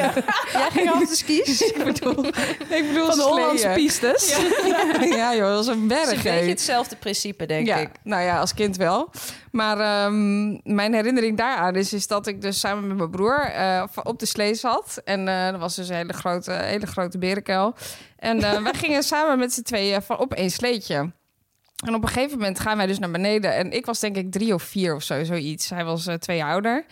Jij ging af de skis? ik bedoel, ik bedoel Van de Hollandse pistes. Ja, joh, dat was een is berg. een beetje hetzelfde principe, denk ja, ik. nou ja, als kind wel. Maar ehm, mijn herinnering daaraan is, is dat ik dus samen met mijn broer op de slee zat. En dat was dus een hele grote, hele grote berenkuil. En wij gingen samen met z'n tweeën van op één sleetje. En op een gegeven moment gaan wij dus naar beneden. En ik was denk ik drie of vier of zo, zoiets. Hij was eh, twee jaar ouder.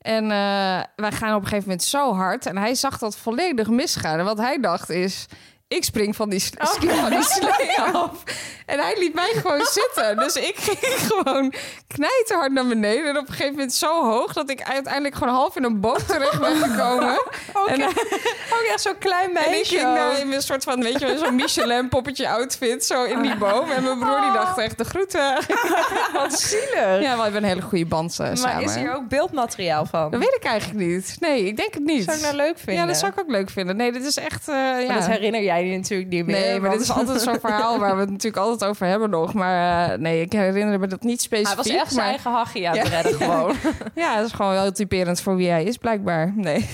En eh, wij gaan op een gegeven moment zo hard. En hij zag dat volledig misgaan. En wat hij dacht is... Ik spring van die, sl- ski van die slee af. En hij liet mij gewoon zitten. Dus ik ging gewoon knijterhard naar beneden. En op een gegeven moment zo hoog... dat ik uiteindelijk gewoon half in een boot terecht ben gekomen. En, hij- Ook echt zo'n klein en ik meisje. ging daar in een soort van, weet je, wel, zo'n Michelin poppetje outfit. Zo in die boom. En mijn broer die dacht echt de groeten. Wat zielig. Ja, we hebben een hele goede band eh, maar samen. is hier ook beeldmateriaal van? Dat weet ik eigenlijk niet. Nee, ik denk het niet. zou ik nou leuk vinden. Ja, dat zou ik ook leuk vinden. Nee, dit is echt... eh, ja. Dat herinner jij je natuurlijk niet meer. Nee, maar dit is altijd zo'n verhaal waar we het natuurlijk altijd over hebben nog. Maar eh, nee, ik herinner me dat niet specifiek. Hij was echt zijn eigen hachie aan het redden gewoon. Ja, dat is gewoon wel typerend voor wie hij is, blijkbaar. Nee.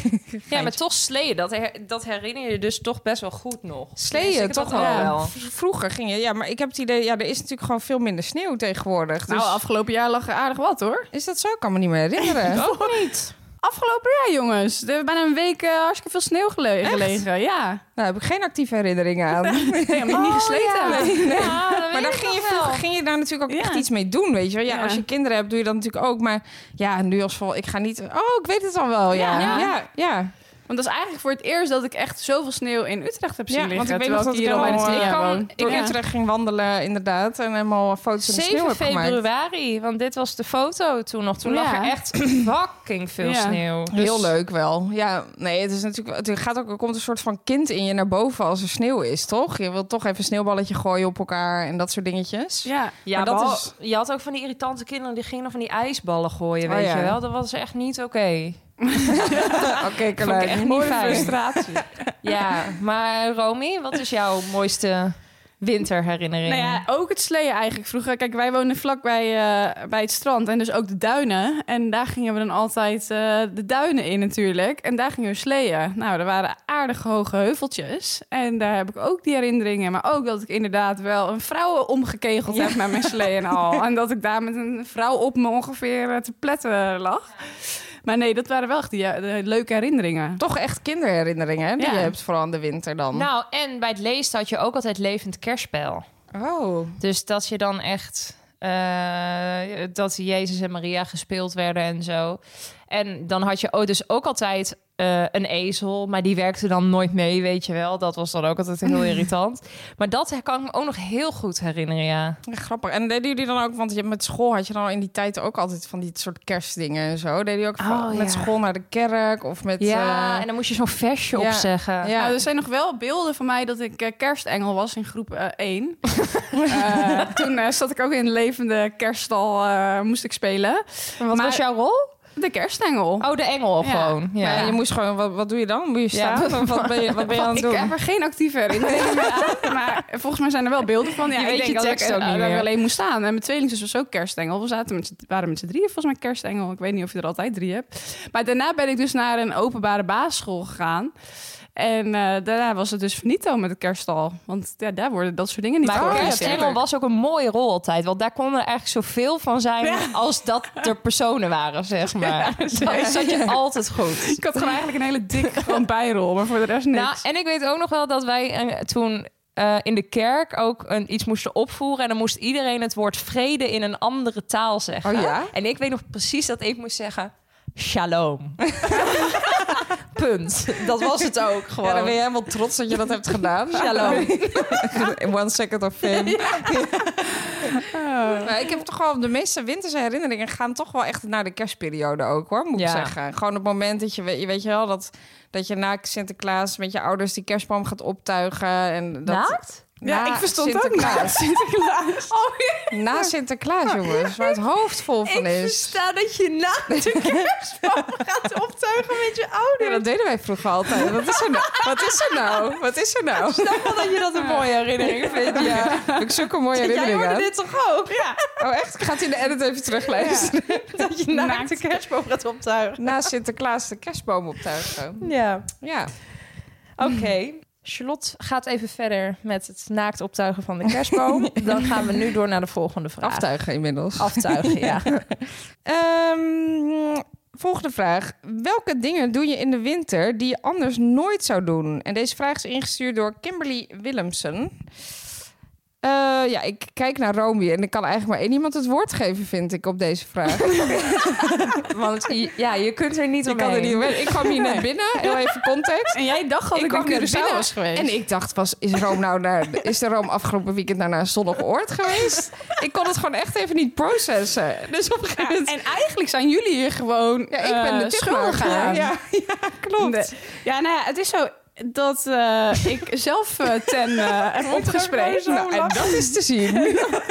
Ja, maar toch sleeën, dat, her- dat herinner je dus toch best wel goed nog. Sleeën, Dus toch wel. Vroeger ging je... Ja, maar ik heb het idee... Ja, er is natuurlijk gewoon veel minder sneeuw tegenwoordig. Dus Nou, afgelopen jaar lag er aardig wat hoor. is dat zo? Ik kan me niet meer herinneren. Ook niet. Afgelopen jaar, jongens. Er heeft bijna een week eh, hartstikke veel sneeuw gele- gelegen. Ja. Nou, heb ik geen actieve herinneringen aan. Nee, niet gesleten ja. Ja, dat Maar daar ik ging je, vroeger ging je daar natuurlijk ook Ja. echt iets mee doen, weet je wel. Ja, als je kinderen hebt, doe je dat natuurlijk ook. Maar ja, nu als vol, ik ga niet... Oh, ik weet het al wel. Ja. Ja, ja. Want dat is eigenlijk voor het eerst dat ik echt zoveel sneeuw in Utrecht heb zien Ja, liggen. want ik weet nog dat hier ik al bijna al, eh, jaar kan-. Door Ja. Utrecht ging wandelen, inderdaad. En helemaal foto's in de sneeuw 7 heb gemaakt. februari, want dit was de foto toen nog. Toen lag er echt fucking veel Ja. sneeuw. Dus- Heel leuk wel. Ja, nee, het is natuurlijk. Het gaat ook, er komt een soort van kind in je naar boven als er sneeuw is, toch? Je wilt toch even een sneeuwballetje gooien op elkaar en dat soort dingetjes. Ja. Ja, Maar dat behal- is- je had ook van die irritante kinderen die gingen van die ijsballen gooien, Oh, weet ja. je wel. Dat was echt niet oké. Oké, ik Carlijn. echt niet Mooie fijn. frustratie. Ja, maar Romy, wat is jouw mooiste winterherinnering? Nou ja, ook het sleeën eigenlijk. Vroeger, kijk, wij woonden vlakbij uh, bij het strand en dus ook de duinen. En daar gingen we dan altijd uh, de duinen in natuurlijk. En daar gingen we sleeën. Nou, er waren aardig hoge heuveltjes. En daar heb ik ook die herinneringen. Maar ook dat ik inderdaad wel een vrouw omgekegeld heb met mijn sleeën al. En dat ik daar met een vrouw op me ongeveer eh, te pletten lag. Maar nee, dat waren wel echt die, de leuke herinneringen. Toch echt kinderherinneringen hè, die je hebt, vooral de winter dan. Nou, en bij het lezen had je ook altijd levend kerstspel. Oh. Dus dat je dan echt... Uh, dat Jezus en Maria gespeeld werden en zo. En dan had je dus ook altijd uh, een ezel, maar die werkte dan nooit mee, weet je wel. Dat was dan ook altijd heel irritant. Maar dat kan ik me ook nog heel goed herinneren, ja. ja. Grappig. En deden jullie dan ook, want je, met school had je dan in die tijd ook altijd van die soort kerstdingen en zo. Deden jullie ook oh, met school naar de kerk of met... Ja, uh... en dan moest je zo'n versje ja. opzeggen. Ja, nou, er zijn nog wel beelden van mij dat ik uh, kerstengel was in groep 1. toen zat ik ook in levende kerststal, moest ik spelen. En wat maar... was jouw rol? De kerstengel. Oh, de engel gewoon. Ja. ja. je moest gewoon, wat, wat doe je dan? Moet je staan? Ja. Wat ben je, wat ben je aan het doen? Ik heb er geen actieve herinneringen aan. Maar volgens mij zijn er wel beelden van. Ja, je ik weet denk je tekst dat ik, ook niet alleen moest staan. En mijn tweelingzus was ook kerstengel. We zaten met, waren met z'n drieën volgens mij kerstengel. Ik weet niet of je er altijd drie hebt. Maar daarna ben ik dus naar een openbare basisschool gegaan. En uh, daarna was het dus finito met het kerststal. Want ja, daar worden dat soort dingen niet Maar kerstengel was ook een mooie rol altijd. Want daar konden er eigenlijk zoveel van zijn als dat er personen waren, zeg maar. Ja, dan zat je altijd goed. Ik had gewoon eigenlijk een hele dikke gewoon bijrol, maar voor de rest niks. Nou, en ik weet ook nog wel dat wij uh, toen... Uh, in de kerk ook een, iets moesten opvoeren. En dan moest iedereen het woord vrede in een andere taal zeggen. Oh ja? En ik weet nog precies dat ik moest zeggen... Shalom. Punt. Dat was het ook gewoon. Ja, dan ben je helemaal trots dat je dat hebt gedaan. Shalom. One second of fame. Ja. ik heb toch wel de meeste winterse herinneringen gaan toch wel echt naar de kerstperiode ook hoor, moet ik zeggen. Gewoon het moment dat je, je weet je wel, dat, dat je na Sinterklaas met je ouders die kerstboom gaat optuigen. En dat, Naakt? Ja, ik verstond Sinterklaas. ook na Sinterklaas. Oh, ja. Na Sinterklaas, jongens. Waar het hoofd vol van ik is. Ik versta dat je na de kerstboom gaat optuigen met je ouders. Ja, dat deden wij vroeger altijd. Wat is er nou? Wat is er nou? Wat is er nou? Ik snap wel dat je dat een mooie herinnering vindt. Ja, ik zoek een mooie herinnering Jij hoorde dit toch ook? Ja. Oh, echt? Gaat in de edit even teruglezen. Ja. Dat je na de kerstboom gaat optuigen. Na Sinterklaas de kerstboom optuigen. Ja. Ja. Oké. Okay. Charlotte gaat even verder met het naakt optuigen van de kerstboom. Dan gaan we nu door naar de volgende vraag. Aftuigen inmiddels. Aftuigen, ja. um, volgende vraag. Welke dingen doe je in de winter die je anders nooit zou doen? En deze vraag is ingestuurd door Kimberly Willemsen. Uh, ja, ik kijk naar Romy en ik kan eigenlijk maar één iemand het woord geven, vind ik, op deze vraag. Want ja, je kunt er niet op kan er niet omheen. Ik kwam hier net binnen, heel even context. En jij dacht al ik, ik kwam binnen was geweest. En ik dacht, was, is Rome nou naar, is de Rome afgelopen weekend naar een zonnig oord geweest? ik kon het gewoon echt even niet processen. Dus op een gegeven moment... Ja, en eigenlijk zijn jullie hier gewoon Ja, ik ben de uh, schuldige. Ja, ja, klopt. Ja, nou ja, het is zo dat uh, ik zelf uh, ten uh, heb. Nou, en dat is te zien.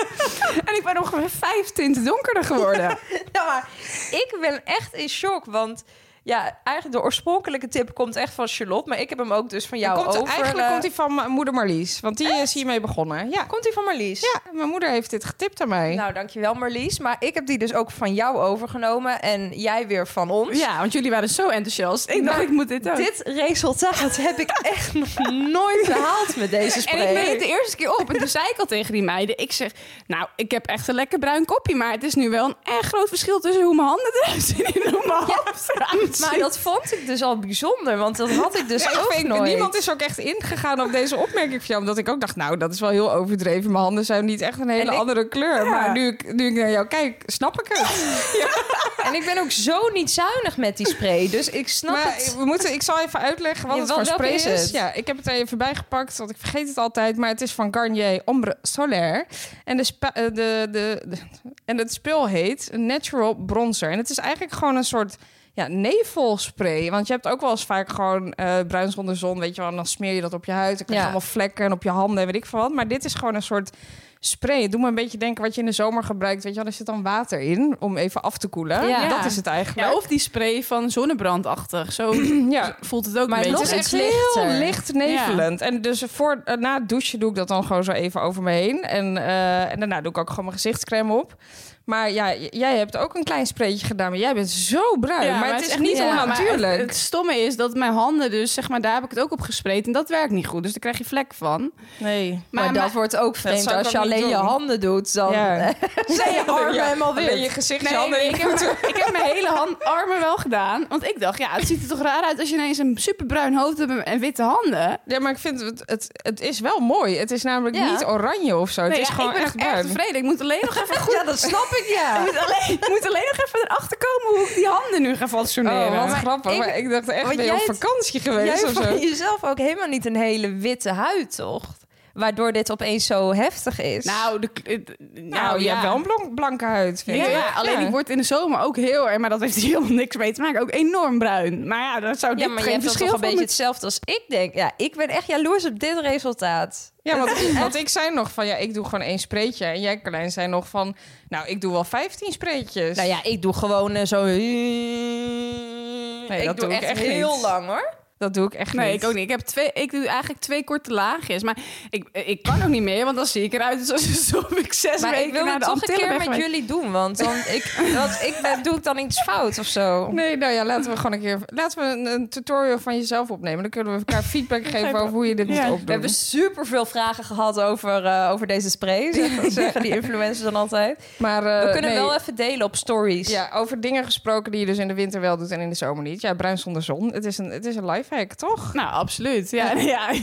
en ik ben ongeveer vijf tinten donkerder geworden. ja, maar ik ben echt in shock, want ja, eigenlijk de oorspronkelijke tip komt echt van Charlotte. Maar ik heb hem ook dus van jou komt, over. Eigenlijk komt hij van mijn moeder Marlies. Want die echt? is hiermee begonnen. Ja. Komt hij van Marlies? Ja, mijn moeder heeft dit getipt aan mij. Nou, dankjewel Marlies. Maar ik heb die dus ook van jou overgenomen. En jij weer van ons. Ja, want jullie waren zo enthousiast. Ik dacht, ik moet dit ook. Dit resultaat heb ik echt nog nooit gehaald met deze spray. En ik neem het de eerste keer op. En toen zei ik al tegen die meiden. Ik zeg, nou, ik heb echt een lekker bruin kopje. Maar het is nu wel een erg groot verschil tussen hoe mijn handen eruit zien en hoe mijn hoofd eruit Maar dat vond ik dus al bijzonder, want dat had ik dus ja, ook ik nooit. Niemand is ook echt ingegaan op deze opmerking van jou, omdat ik ook dacht, nou, dat is wel heel overdreven. Mijn handen zijn niet echt een hele ik, andere kleur. Ja. Maar nu ik, nu ik naar jou kijk, snap ik het. ja. En ik ben ook zo niet zuinig met die spray, dus ik snap maar het. We moeten, ik zal even uitleggen wat het voor spray is. Ja, ik heb het er even bijgepakt, want ik vergeet het altijd. Maar het is van Garnier Ombre Solaire. En, de, de, de, de, en het spul heet Natural Bronzer. En het is eigenlijk gewoon een soort ja, nevelspray. Want je hebt ook wel eens vaak gewoon uh, bruin zonder zon, weet je wel. En dan smeer je dat op je huid. Dan krijg je ja. allemaal vlekken en op je handen en weet ik veel wat. Maar dit is gewoon een soort spray. Het doet me een beetje denken wat je in de zomer gebruikt. Weet je wel, er zit dan water in om even af te koelen. Ja. Dat is het eigenlijk. Ja, of die spray van zonnebrandachtig. Zo Ja. voelt het ook Maar een beetje. Het is echt heel licht nevelend. En dus voor, eh, na het douchen doe ik dat dan gewoon zo even over me heen. En, eh, en daarna doe ik ook gewoon mijn gezichtscrème op. Maar ja, jij hebt ook een klein spreetje gedaan. Maar jij bent zo bruin. Ja, maar, het is echt niet ja, onnatuurlijk. Het, het stomme is dat mijn handen dus, zeg maar, daar heb ik het ook op gespreid. En dat werkt niet goed. Dus daar krijg je vlek van. nee. Maar, dat wordt ook vreemd als je alleen je handen doet. Dan Ja. zijn je armen helemaal wit. je gezicht, je Nee, handen en je ik, heb, ik heb mijn hele hand, armen wel gedaan. Want ik dacht, ja, het ziet er toch raar uit als je ineens een superbruin hoofd hebt en witte handen. Ja, maar ik vind het, het, het is wel mooi. Het is namelijk niet oranje of zo. Het Nee, is ja, gewoon ik ben echt bruin. tevreden. Ik moet alleen nog even goed... Ja, dat snap ik, Ik ja. moet alleen, ik moet alleen nog even erachter komen hoe ik die handen nu ga fatsoeneren. Oh, wat Maar grappig. ik- maar ik dacht echt, ben je jij op vakantie Jij geweest of zo? hebt jezelf ook helemaal niet een hele witte huid, toch? Waardoor dit opeens zo heftig is. Nou, de, Nou, je ja. hebt wel een blank- blanke huid, vind Ja, ik. ja, alleen ik word in de zomer ook heel erg, maar dat heeft hier helemaal niks mee te maken, ook enorm bruin. Maar ja, dat zou ja, dit maar je geen hebt toch verschil een beetje hetzelfde als ik denk. Ja, ik ben echt jaloers op dit resultaat. Ja, want, want ik zei nog van, ja, ik doe gewoon één spreetje. En jij, Carlijn, zei nog van, nou, ik doe wel 15 spreetjes. Nou ja, ik doe gewoon eh, zo... dat ik doe doe ik echt, echt heel niet. lang, hoor. Dat doe ik echt Nee, niet. ik ook niet. Ik, heb twee, ik doe eigenlijk twee korte laagjes. Maar ik, ik kan ook niet meer, want dan zie ik eruit alsof ik zes Maar weken ik wil naar het de toch een keer met jullie doen. Want dan ik, want ik ben, doe ik dan iets fout of zo. Nee, nou ja, laten we gewoon een keer... Laten we een, een tutorial van jezelf opnemen. Dan kunnen we elkaar feedback geven over hoe je dit Ja. moet We opdoen. We hebben super veel vragen gehad over, eh, over deze spray. Zeggen, zeggen die influencers dan altijd. maar, eh, We kunnen nee. wel even delen op stories. Ja, over dingen gesproken die je dus in de winter wel doet en in de zomer niet. Ja, bruin zonder zon. Het is een, het is een toch? Nou, absoluut. Ja, ja.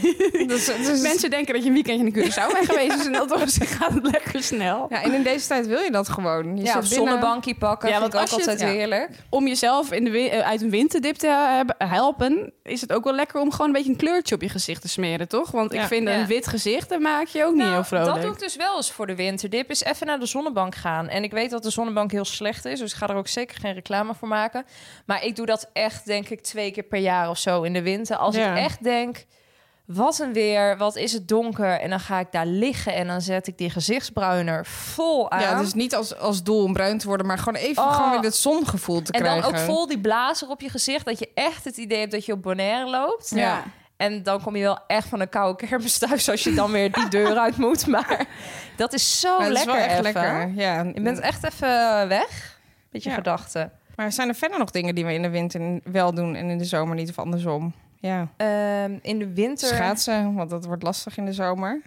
Dus, dus, Mensen denken dat je een weekendje in Curaçao bent geweest. Dus in dat opzicht gaat het lekker snel. ja, en in deze tijd wil je dat gewoon. Je Ja, binnen- zonnebankje pakken. Ja, want vind ik ook het- altijd ja. heerlijk. Om jezelf in de, eh, uit een winterdip te hebben- helpen... is het ook wel lekker om gewoon een beetje een kleurtje op je gezicht te smeren, toch? Want ik vind een wit gezicht, daar maak je ook niet Nou, heel vrolijk. dat doe ik dus wel eens voor de winterdip. Is even naar de zonnebank gaan. En ik weet dat de zonnebank heel slecht is. Dus ik ga er ook zeker geen reclame voor maken. Maar ik doe dat echt, denk ik, twee keer per jaar of zo in de winter. Als Ja. ik echt denk... Wat een weer, wat is het donker. En dan ga ik daar liggen en dan zet ik die gezichtsbruiner vol aan. Ja, dus niet als, als doel om bruin te worden, maar gewoon even Oh. gewoon weer het zongevoel te en krijgen. dan ook vol die blazer op je gezicht. Dat je echt het idee hebt dat je op Bonaire loopt. Ja. En dan kom je wel echt van een koude kermis thuis... als je dan weer die deur uit moet. Maar dat is zo Maar het is lekker wel echt even. lekker. Ja. Je bent echt even weg met je Ja. gedachten. Maar zijn er verder nog dingen die we in de winter wel doen en in de zomer niet of andersom? Ja, Ehm, in de winter... schaatsen, want dat wordt lastig in de zomer.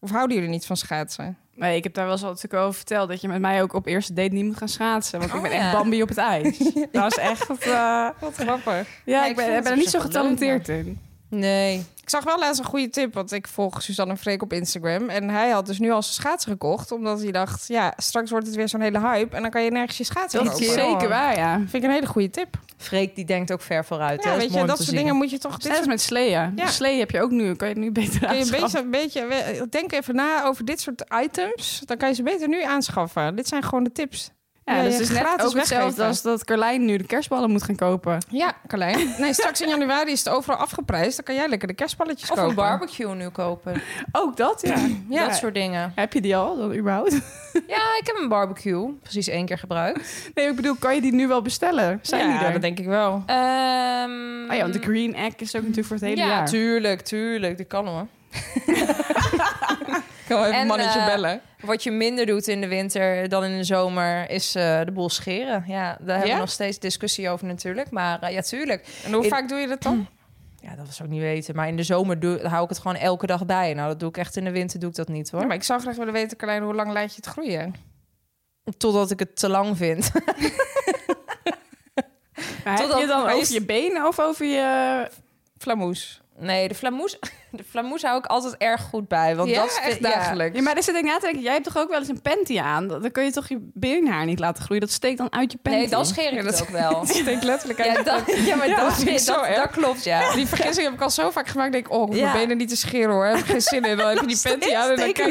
Of houden jullie niet van schaatsen? Nee, ik heb daar wel eens natuurlijk over verteld... dat je met mij ook op eerste date niet moet gaan schaatsen. Want ik Oh, ben ja. echt Bambi op het ijs. dat is echt... eh, Wat grappig. ja, ik ik ben, ik er niet zo leuk, getalenteerd in. Nee. Ik zag wel laatst een goede tip, want ik volg Suzanne Freek op Instagram. En hij had dus nu al zijn schaatsen gekocht, omdat hij dacht, ja, straks wordt het weer zo'n hele hype. En dan kan je nergens je schaatsen Dat is kopen. zeker waar, ja. Vind ik een hele goede tip. Freek die denkt ook ver vooruit. hè? Ja, is weet je, dat soort zien. dingen moet je toch... Als soort, met sleeën. Ja. Slee heb je ook nu. Kan je het nu beter kun je beetje, een beetje, denk even na over dit soort items. Dan kan je ze beter nu aanschaffen. Dit zijn gewoon de tips. Ja, Ja, dus het is net gratis ook hetzelfde als dat Carlijn nu de kerstballen moet gaan kopen. Ja, Carlijn. Nee, straks in januari is het overal afgeprijsd. Dan kan jij lekker de kerstballetjes Of kopen. een barbecue nu kopen. Ook dat, ja. Ja. Dat soort dingen. Heb je die al, dan überhaupt? Ja, ik heb een barbecue. Precies één keer gebruikt. Nee, ik bedoel, kan je die nu wel bestellen? Zijn ja, die er? dat denk ik wel. Ehm Ah ja, want de Green Egg is ook natuurlijk voor het hele ja, jaar. tuurlijk, tuurlijk. Dat kan hoor. Ik kan wel even En, een mannetje eh, bellen. Wat je minder doet in de winter dan in de zomer is eh, de boel scheren. Ja, daar hebben we nog steeds discussie over natuurlijk. Maar eh, ja, tuurlijk. En hoe in- vaak doe je dat dan? Ja, dat was ook niet weten. Maar in de zomer doe, hou ik het gewoon elke dag bij. Nou, dat doe ik echt in de winter doe ik dat niet hoor. Ja, maar ik zou graag willen weten, Carlijn, hoe lang laat je het groeien? Totdat ik het te lang vind. Maar heb Totdat- je dan over je benen of over je... Flamoes. Nee, de flamoes, de flamoes hou ik altijd erg goed bij. Want ja, dat is echt dagelijks. Ja, maar dan zit ik na te denken, jij hebt toch ook wel eens een panty aan? Dan kun je toch je beenhaar niet laten groeien? Dat steekt dan uit je panty. Nee, dan scheer ik Ja, het dat- ook wel. Het steekt letterlijk uit. Ja, dat, ja maar Ja, dat, dat dat, zo dat, erg. klopt, ja. Die vergissing heb ik al zo vaak gemaakt. Denk ik, oh, ik mijn benen niet te scheren hoor. Heb ik geen zin in. Dan heb je die panty aan en dan kijk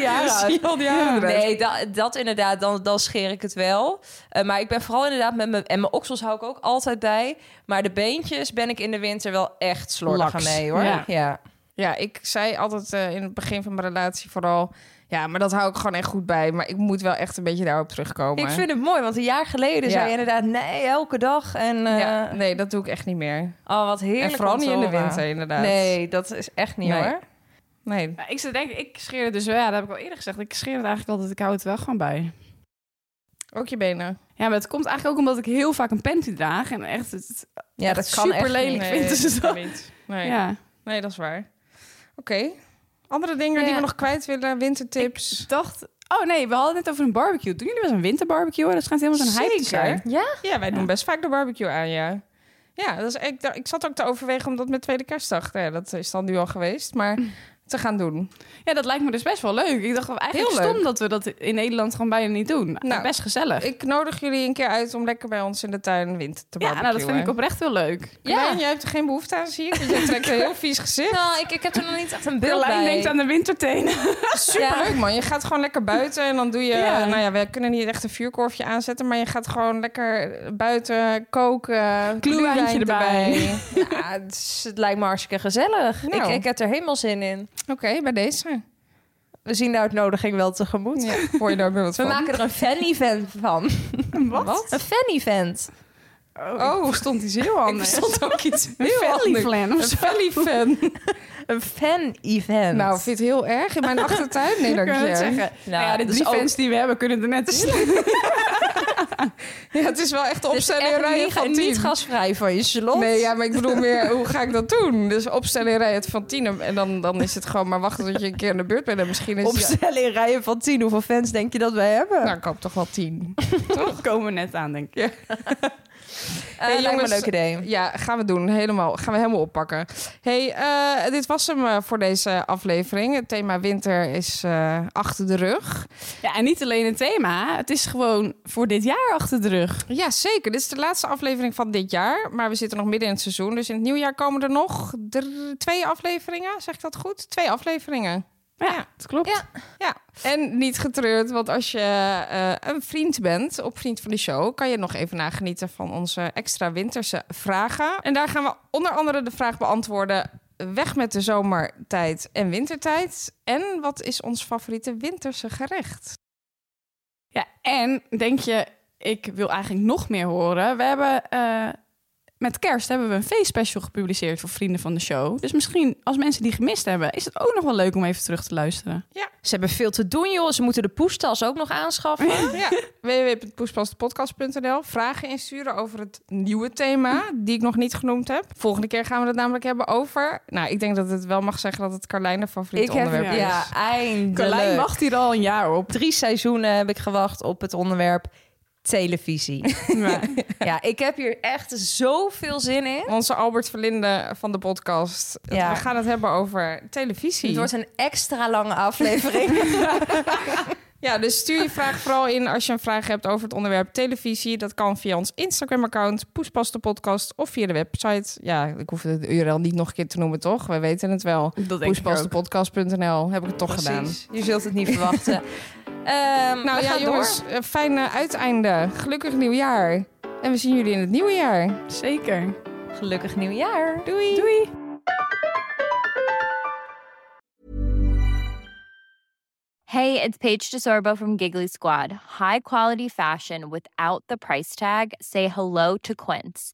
je, al die haren. Nee, dat, dat inderdaad, dan, dan scheer ik het wel. Eh, maar ik ben vooral inderdaad met mijn... En mijn oksels hou ik ook altijd bij. Maar de beentjes ben ik in de winter wel echt slordig mee, hoor. Ja. Ja. Ik zei altijd eh, in het begin van mijn relatie vooral... Ja, maar dat hou ik gewoon echt goed bij. Maar ik moet wel echt een beetje daarop terugkomen. Ik vind het mooi, want een jaar geleden Ja. zei je inderdaad nee, elke dag. En eh, Ja, nee, dat doe ik echt niet meer. oh, wat heerlijk en vooral niet in de winter, inderdaad. Nee, dat is echt niet Nee. hoor. Nee. Ja, ik zit denk ik scheer het dus wel. Ja, dat heb ik al eerder gezegd. Ik scheer het eigenlijk altijd. Ik hou het wel gewoon bij. Ook je benen. Ja, maar het komt eigenlijk ook omdat ik heel vaak een panty draag. En echt, het, Ja, dat kan super echt lelijk vind ze dat niet. Nee. ja. nee, dat is waar. Oké. Andere dingen die we nog kwijt willen? Wintertips? Ik dacht... Oh nee, we hadden het net over een barbecue. Doen jullie wel eens een winterbarbecue? Dat schijnt helemaal zo'n hype te zijn. Ja? Ja, wij doen best vaak de barbecue aan, ja. Ja, dat is, ik, ik zat ook te overwegen om dat met Tweede Kerstdag... Ja, dat is dan nu al geweest, maar te gaan doen. Ja, dat lijkt me dus best wel leuk. Ik dacht wel eigenlijk Heel leuk. stom dat we dat in Nederland gewoon bijna niet doen. Nou, best gezellig. Ik nodig jullie een keer uit om lekker bij ons in de tuin winter te ja, barbecuen. nou, dat vind ik oprecht heel leuk. Ja. jij hebt er geen behoefte aan, zie ik. want Je trekt een heel vies gezicht. Nou, ik, ik heb er nog niet echt een beeld Carlijn bij. denkt aan de wintertenen. Superleuk, man. Je gaat gewoon lekker buiten en dan doe je... Ja. Nou ja, we kunnen niet echt een vuurkorfje aanzetten... maar je gaat gewoon lekker buiten koken. Glühwein erbij. Ja, het, is- het lijkt me hartstikke gezellig. Nou. Ik, ik heb er helemaal zin in. Oké, bij deze. We zien de uitnodiging wel tegemoet. Ja, hoor je daar weer wat We van? maken er een fan-event van. Wat? Een fan-event. Oh, hoe stond die zo heel anders? stond ook iets Een heel anders. Of Een zo. Felly-fan. Een fan-event. Nou, vind je het heel erg in mijn achtertuin? Nee, dank je. zeggen. Nou, Nou ja, de dus ook- fans die we hebben kunnen er net slaan. Ja, het is wel echt opstellen echt rijen niet, van niet tien. gasvrij van je slot. Nee, ja, maar ik bedoel meer, hoe ga ik dat doen? Dus opstellen in rijen van tien. En dan, dan is het gewoon maar wachten tot je een keer in de beurt bent. En misschien is. Opstellen in rijen van tien. Hoeveel fans denk je dat wij hebben? Nou, ik hoop toch wel tien. Toch komen we net aan, denk ik. Eh, Hey, me een leuk idee. Ja, gaan we doen. Helemaal, gaan we helemaal oppakken. hey, eh, dit was hem eh, voor deze aflevering. Het thema winter is eh, achter de rug. Ja, en niet alleen een thema. Het is gewoon voor dit jaar achter de rug. Ja, zeker. Dit is de laatste aflevering van dit jaar. Maar we zitten nog midden in het seizoen. Dus in het nieuwjaar komen er nog twee afleveringen. Zeg ik dat goed? Twee afleveringen. Ja, dat klopt. Ja. Ja, en niet getreurd, want als je eh, een vriend bent op Vriend van de Show, kan je nog even nagenieten van onze extra winterse vragen. En daar gaan we onder andere de vraag beantwoorden: weg met de zomertijd en wintertijd. En wat is ons favoriete winterse gerecht? Ja, en denk je, ik wil eigenlijk nog meer horen. We hebben eh, met kerst hebben we een feestspecial gepubliceerd voor vrienden van de show. Dus misschien als mensen die gemist hebben, is het ook nog wel leuk om even terug te luisteren. Ze hebben veel te doen, joh. Ze moeten de poestas ook nog aanschaffen. Ja, www.poespaspodcast.nl. Vragen insturen over het nieuwe thema, die ik nog niet genoemd heb. Volgende keer gaan we het namelijk hebben over... Nou, ik denk dat het wel mag zeggen dat het Carlijn de favoriete Ik heb, onderwerp ja, is. ja, eindelijk. Carlijn wacht hier al een jaar op. Drie seizoenen heb ik gewacht op het onderwerp televisie. ja, ik heb hier echt zoveel zin in. Onze Albert Verlinde van de podcast. Ja. We gaan het hebben over televisie. Het wordt een extra lange aflevering. Ja, dus stuur je vraag vooral in als je een vraag hebt over het onderwerp televisie. Dat kan via ons Instagram-account, Poespas de podcast, of via de website. Ja, ik hoef de URL niet nog een keer te noemen, toch? We weten het wel. Poespasdepodcast.nl heb ik het toch gedaan. Je zult het niet verwachten. Ehm Nou we ja, gaan jongens, een fijn eh, uiteinde. Gelukkig nieuwjaar. En we zien jullie in het nieuwe jaar. Zeker. door. Gelukkig nieuwjaar. Doei! Doei. Hey, it's Paige DeSorbo from Giggly Squad. High quality fashion without the price tag. Say hello to Quince.